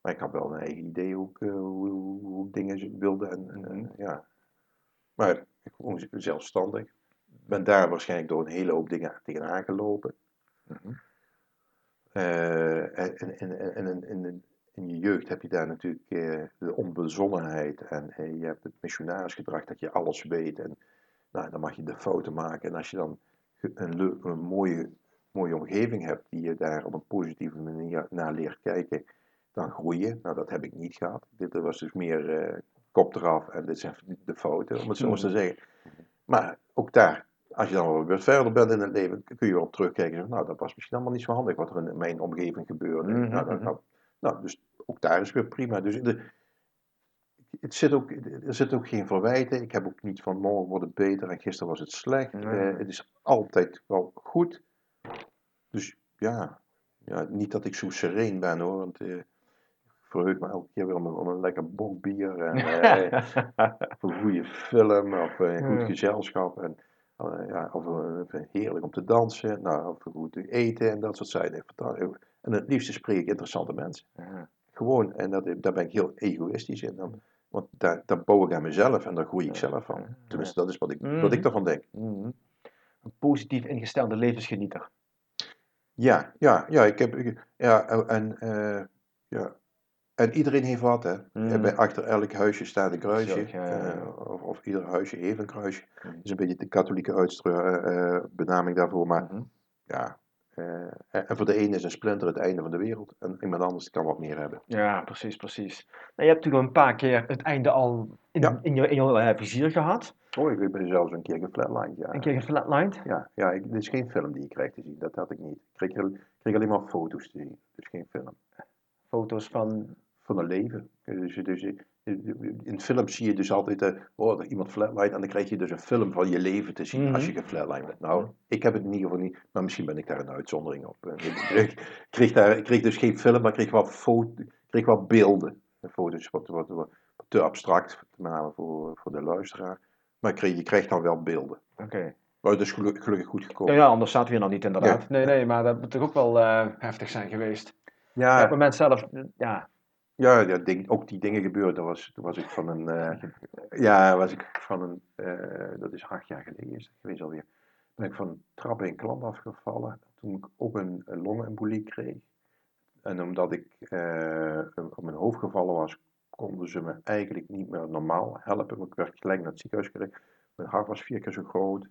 Maar ik had wel een eigen idee hoe ik, eh, hoe, hoe, hoe ik dingen wilde. En, en, en, ja. Maar ik gewoon zelfstandig. Ik ben daar waarschijnlijk door een hele hoop dingen tegenaan gelopen. Mhm. Eh, en en, en, en, en, en in je jeugd heb je daar natuurlijk eh, de onbezonnenheid en eh, je hebt het missionarisgedrag dat je alles weet en nou, dan mag je de fouten maken. En als je dan een, een mooie, mooie omgeving hebt die je daar op een positieve manier naar leert kijken, dan groei je. Nou, dat heb ik niet gehad. Dit was dus meer eh, kop eraf en dit zijn de fouten, om het zo eens te zeggen. Maar ook daar, als je dan weer verder bent in het leven, kun je erop terugkijken en zeggen, nou, dat was misschien allemaal niet zo handig wat er in mijn omgeving gebeurde. Mhm, nou, dat, mhm. nou, nou, dus ook daar is weer prima. Dus de, het zit ook, er zit ook geen verwijten. Ik heb ook niet van morgen wordt het beter en gisteren was het slecht. Nee. Eh, het is altijd wel goed. Dus ja, ja, niet dat ik zo sereen ben hoor, want eh, ik verheug me elke keer weer om een, om een lekker bok bier en [LAUGHS] eh, of een goede film of een goed gezelschap. En, eh, ja, of eh, heerlijk om te dansen, nou, of goed te eten en dat soort zaken. En het liefste spreek ik interessante mensen. Ja. Gewoon, en dat, daar ben ik heel egoïstisch in. Dan, want daar, daar bouw ik aan mezelf en daar groei ik zelf van. Tenminste, dat is wat ik, wat ik Mhm. daarvan denk. Mhm. Een positief ingestelde levensgenieter. Ja, ja, ja, ik heb, ik- ja, en, eh, ja. En iedereen heeft wat, hè. Mhm. Bij achter elk huisje staat een kruisje. Zo, ja, ja, ja. eh, of, of ieder huisje heeft een kruisje. Mhm. Dat is een beetje de katholieke uitstra- eh, benaming daarvoor. Maar Mhm. ja, en en voor de ene is een splinter het einde van de wereld. En iemand anders kan wat meer hebben. Ja, precies, precies. Nou, je hebt natuurlijk een paar keer het einde al in, Ja. in je, in je eh, vizier gehad. Oh, ik ben zelfs een keer geflatlined, ja. Een keer geflatlined. Ja, ja ik, dit is geen film die je krijgt te zien. Dat had ik niet. Ik kreeg, ik kreeg alleen maar foto's te zien. Dus geen film. Foto's van... Van een leven. Dus, dus, in films zie je dus altijd, eh, oh, iemand flatlined. En dan krijg je dus een film van je leven te zien als je geflatlined bent. Nou, ik heb het in ieder geval niet. Maar misschien ben ik daar een uitzondering op. Eh, Ik kreeg, kreeg, daar, ik kreeg dus geen film, maar kreeg wel, foto, kreeg wel beelden. Foto's wat, wat, wat te abstract, met name voor, voor de luisteraar. Maar kreeg, je krijgt dan wel beelden. Oké. Maar het is geluk- gelukkig goed gekomen. Ja, ja, anders zaten we hier nog niet inderdaad. Ja. Nee, nee, maar dat moet toch ook wel eh, heftig zijn geweest. Ja, Ja, op het moment zelf, ja. Ja, ja ding, ook die dingen gebeurden. Toen was, toen was ik van een. eh, ja, was ik van een. eh, dat is acht jaar geleden is geweest alweer. Ben ik van een trap in klant afgevallen. Toen ik ook een, een longembolie kreeg. En omdat ik eh, op mijn hoofd gevallen was, konden ze me eigenlijk niet meer normaal helpen. Ik werd gelijk naar het ziekenhuis gereden. Mijn hart was vier keer zo groot.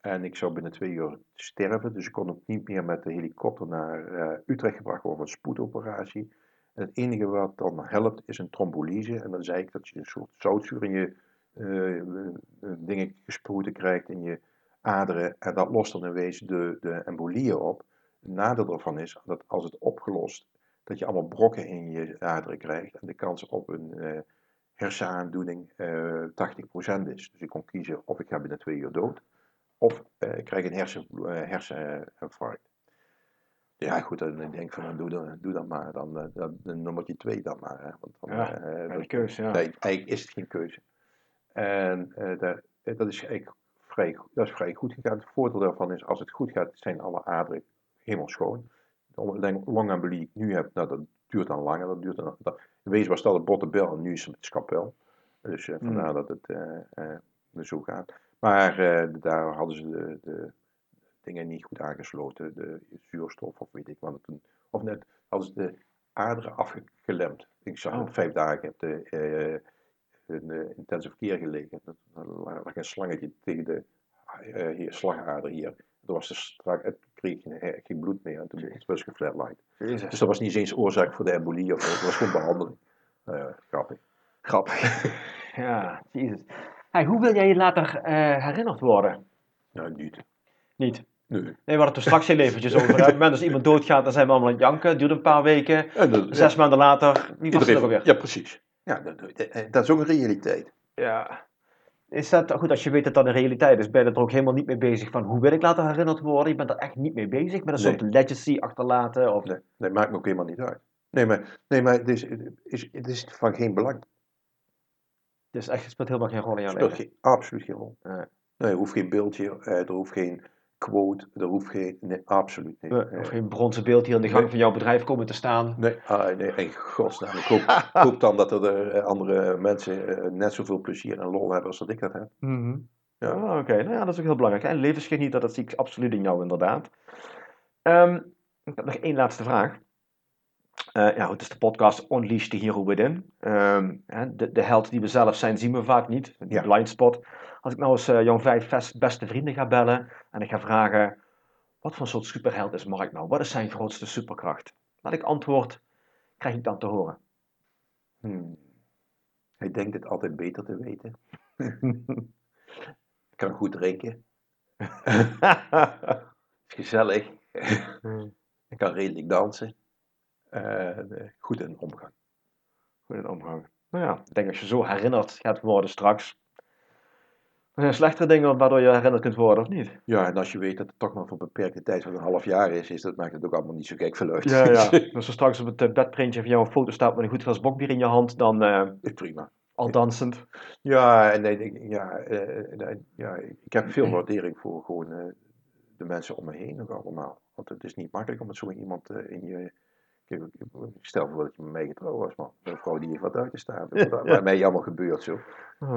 En ik zou binnen twee uur sterven. Dus ik kon ook niet meer met de helikopter naar Utrecht gebracht worden voor een spoedoperatie. En het enige wat dan helpt is een trombolyse. En dan zei ik dat je een soort zoutzuur in je eh, eh, dingen gespoten krijgt in je aderen. En dat lost dan in wezen de, de embolieën op. Het nadeel ervan is dat als het opgelost, dat je allemaal brokken in je aderen krijgt. En de kans op een eh hersenaandoening eh 80% is. Dus ik kon kiezen of ik ga binnen twee uur dood. Of ik krijg een hersen, herseninfarct. Ja, goed, dan denk ik van, doe, dan, doe dat maar. Dan, eh, dan, dan nummertje twee dan maar. Hè. Want dan, Ja, eh, dat- die keuze, ja. Nee, eigenlijk is het geen keuze. En eh, daar- eh, dat, is eigenlijk vrij, dat is vrij goed gegaan. Het voordeel daarvan is, als het goed gaat, zijn alle aderen helemaal schoon. De longembolie die ik nu heb, nou, dat duurt dan langer. Dat duurt dan, dat, in wezen was dat het bottenbel en nu is het scapel. Dus eh, vandaar dat het eh, eh, zo gaat. Maar eh, daar hadden ze de, de dingen niet goed aangesloten. De zuurstof of weet ik wat. het Of net ze de aderen afgelemd. Ik zag Oh. het vijf dagen op de eh, in de intensive care gelegen. Er lag een slangetje tegen de eh, hier, slagader hier. Toen was er strak, het kreeg geen, eh, geen bloed meer en toen was ik geflatlined. Dus dat was niet eens oorzaak voor de embolie of het was gewoon behandeling. [LAUGHS] Eh, grappig. Grappig. [LAUGHS] ja, jezus. Hey, hoe wil jij je later eh, herinnerd worden? Nou, niet. Niet. Nee. Nee, we hadden het er straks heel eventjes over. Hè. Op het moment als iemand doodgaat, dan zijn we allemaal aan het janken. Het duurt een paar weken. En dat- Zes maanden later, wie was er alweer? Ja, precies. Ja, dat, dat- dat is ook een realiteit. Ja. Is dat, goed, als je weet dat dat een realiteit is, ben je er ook helemaal niet mee bezig van hoe wil ik later herinnerd worden? Je bent er echt niet mee bezig met een Nee. soort legacy achterlaten? Of... Nee, nee, maakt me ook helemaal niet uit. Nee, maar, nee, maar het, is, het, is, het is van geen belang. Dus echt, het speelt helemaal geen rol in jouw leven. geen, absoluut geen rol. Nee. Nee, er hoeft geen beeldje, eh, er hoeft geen quote, er hoeft geen... Nee, absoluut niet. Of geen bronzen beeld hier in de gang Nee. van jouw bedrijf komen te staan. Nee, ah, nee, in godsnaam. Ik hoop, dan dat er eh, andere mensen eh, net zoveel plezier en lol hebben als dat ik dat heb. Ja. Ah, Oké, nou ja, dat is ook heel belangrijk. En levensgenieten, dat zie ik absoluut in jou inderdaad. Ehm, ik heb nog één laatste vraag. Eh, ja, het is de podcast Unleash the Hero Within. Ehm, hè, de, de held die we zelf zijn, zien we vaak niet. Die Ja. blind spot. Als ik nou eens eh, jouw vijf best- beste vrienden ga bellen en ik ga vragen, wat voor soort superheld is Mark nou? Wat is zijn grootste superkracht? Laat ik antwoord, krijg ik dan te horen. Hmm. Hij denkt het altijd beter te weten. Ik [LAUGHS] kan goed drinken. [LAUGHS] is gezellig. Ik kan redelijk dansen. Eh, eh, goed in omgang. Goed in omgang. Nou ja, ik denk als je zo herinnerd gaat worden straks. Er zijn slechtere dingen waardoor je herinnerd kunt worden, of niet? Ja, en als je weet dat het toch maar voor een beperkte tijd van een half jaar is, is dat maakt het ook allemaal niet zo gek veel uit. Ja, ja. [LAUGHS] Als er straks op het eh, bedprintje van jou een foto staat met een goed glas bokbier in je hand, dan eh, Prima. al dansend. Ja, en nee, ik- ja, ja, ik heb veel waardering voor gewoon de mensen om me heen ook allemaal. Want het is niet makkelijk om met zo iemand in je... Ik- stel voor dat je met mij getrouwd was, man. Een vrouw die heeft wat uit te staan. Bij mij allemaal gebeurt zo.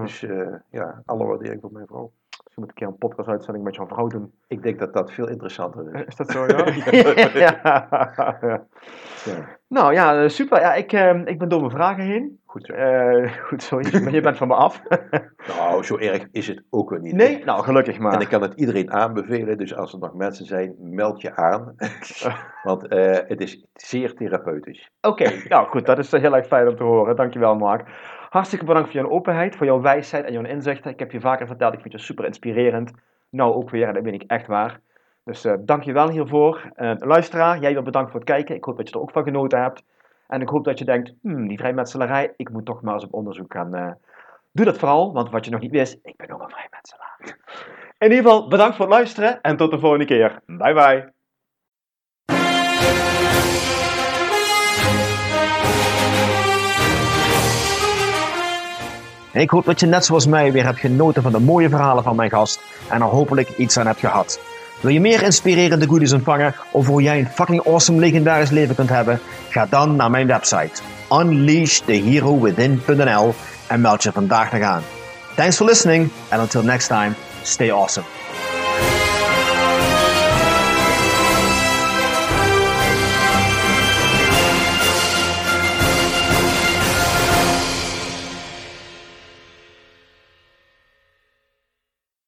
Dus eh, ja, alle waardering voor mijn vrouw. Misschien moet ik een keer een podcast-uitzending met jouw vrouw doen. Ik denk dat dat veel interessanter Eh, is. Is dat zo, [LAUGHS] ja? ja. Ja. Nou ja, eh, super. Ja, ik, ik ben door mijn vragen heen. Goed. Eh, [LAUGHS] goed zo, je, je bent van me af. [LAUGHS] Nou, zo erg is het ook weer niet. nee? Nou, gelukkig maar. En ik kan het iedereen aanbevelen, dus als er nog mensen zijn, meld je aan. [LAUGHS] Want eh, het is zeer therapeutisch. Oké, nou goed, dat is heel erg fijn om te horen. Dankjewel Mark. Hartstikke bedankt voor jouw openheid, voor jouw wijsheid en jouw inzichten. Ik heb je vaker verteld, ik vind je super inspirerend. Nou ook weer, en dat ben ik echt waar. Dus uh, dankjewel hiervoor. Uh, luisteraar, jij wil bedankt voor het kijken. Ik hoop dat je er ook van genoten hebt. En ik hoop dat je denkt, hmm, die vrijmetselarij, ik moet toch maar eens op onderzoek gaan. Uh, doe dat vooral, want wat je nog niet wist, ik ben ook een vrijmetselaar. In ieder geval, bedankt voor het luisteren en tot de volgende keer. Bye bye. Ik hoop dat je net zoals mij weer hebt genoten van de mooie verhalen van mijn gast en er hopelijk iets aan hebt gehad. Wil je meer inspirerende goodies ontvangen over hoe jij een fucking awesome legendarisch leven kunt hebben? Ga dan naar mijn website unleashtheherowithin.nl en meld je vandaag nog aan. Thanks for listening and until next time, stay awesome.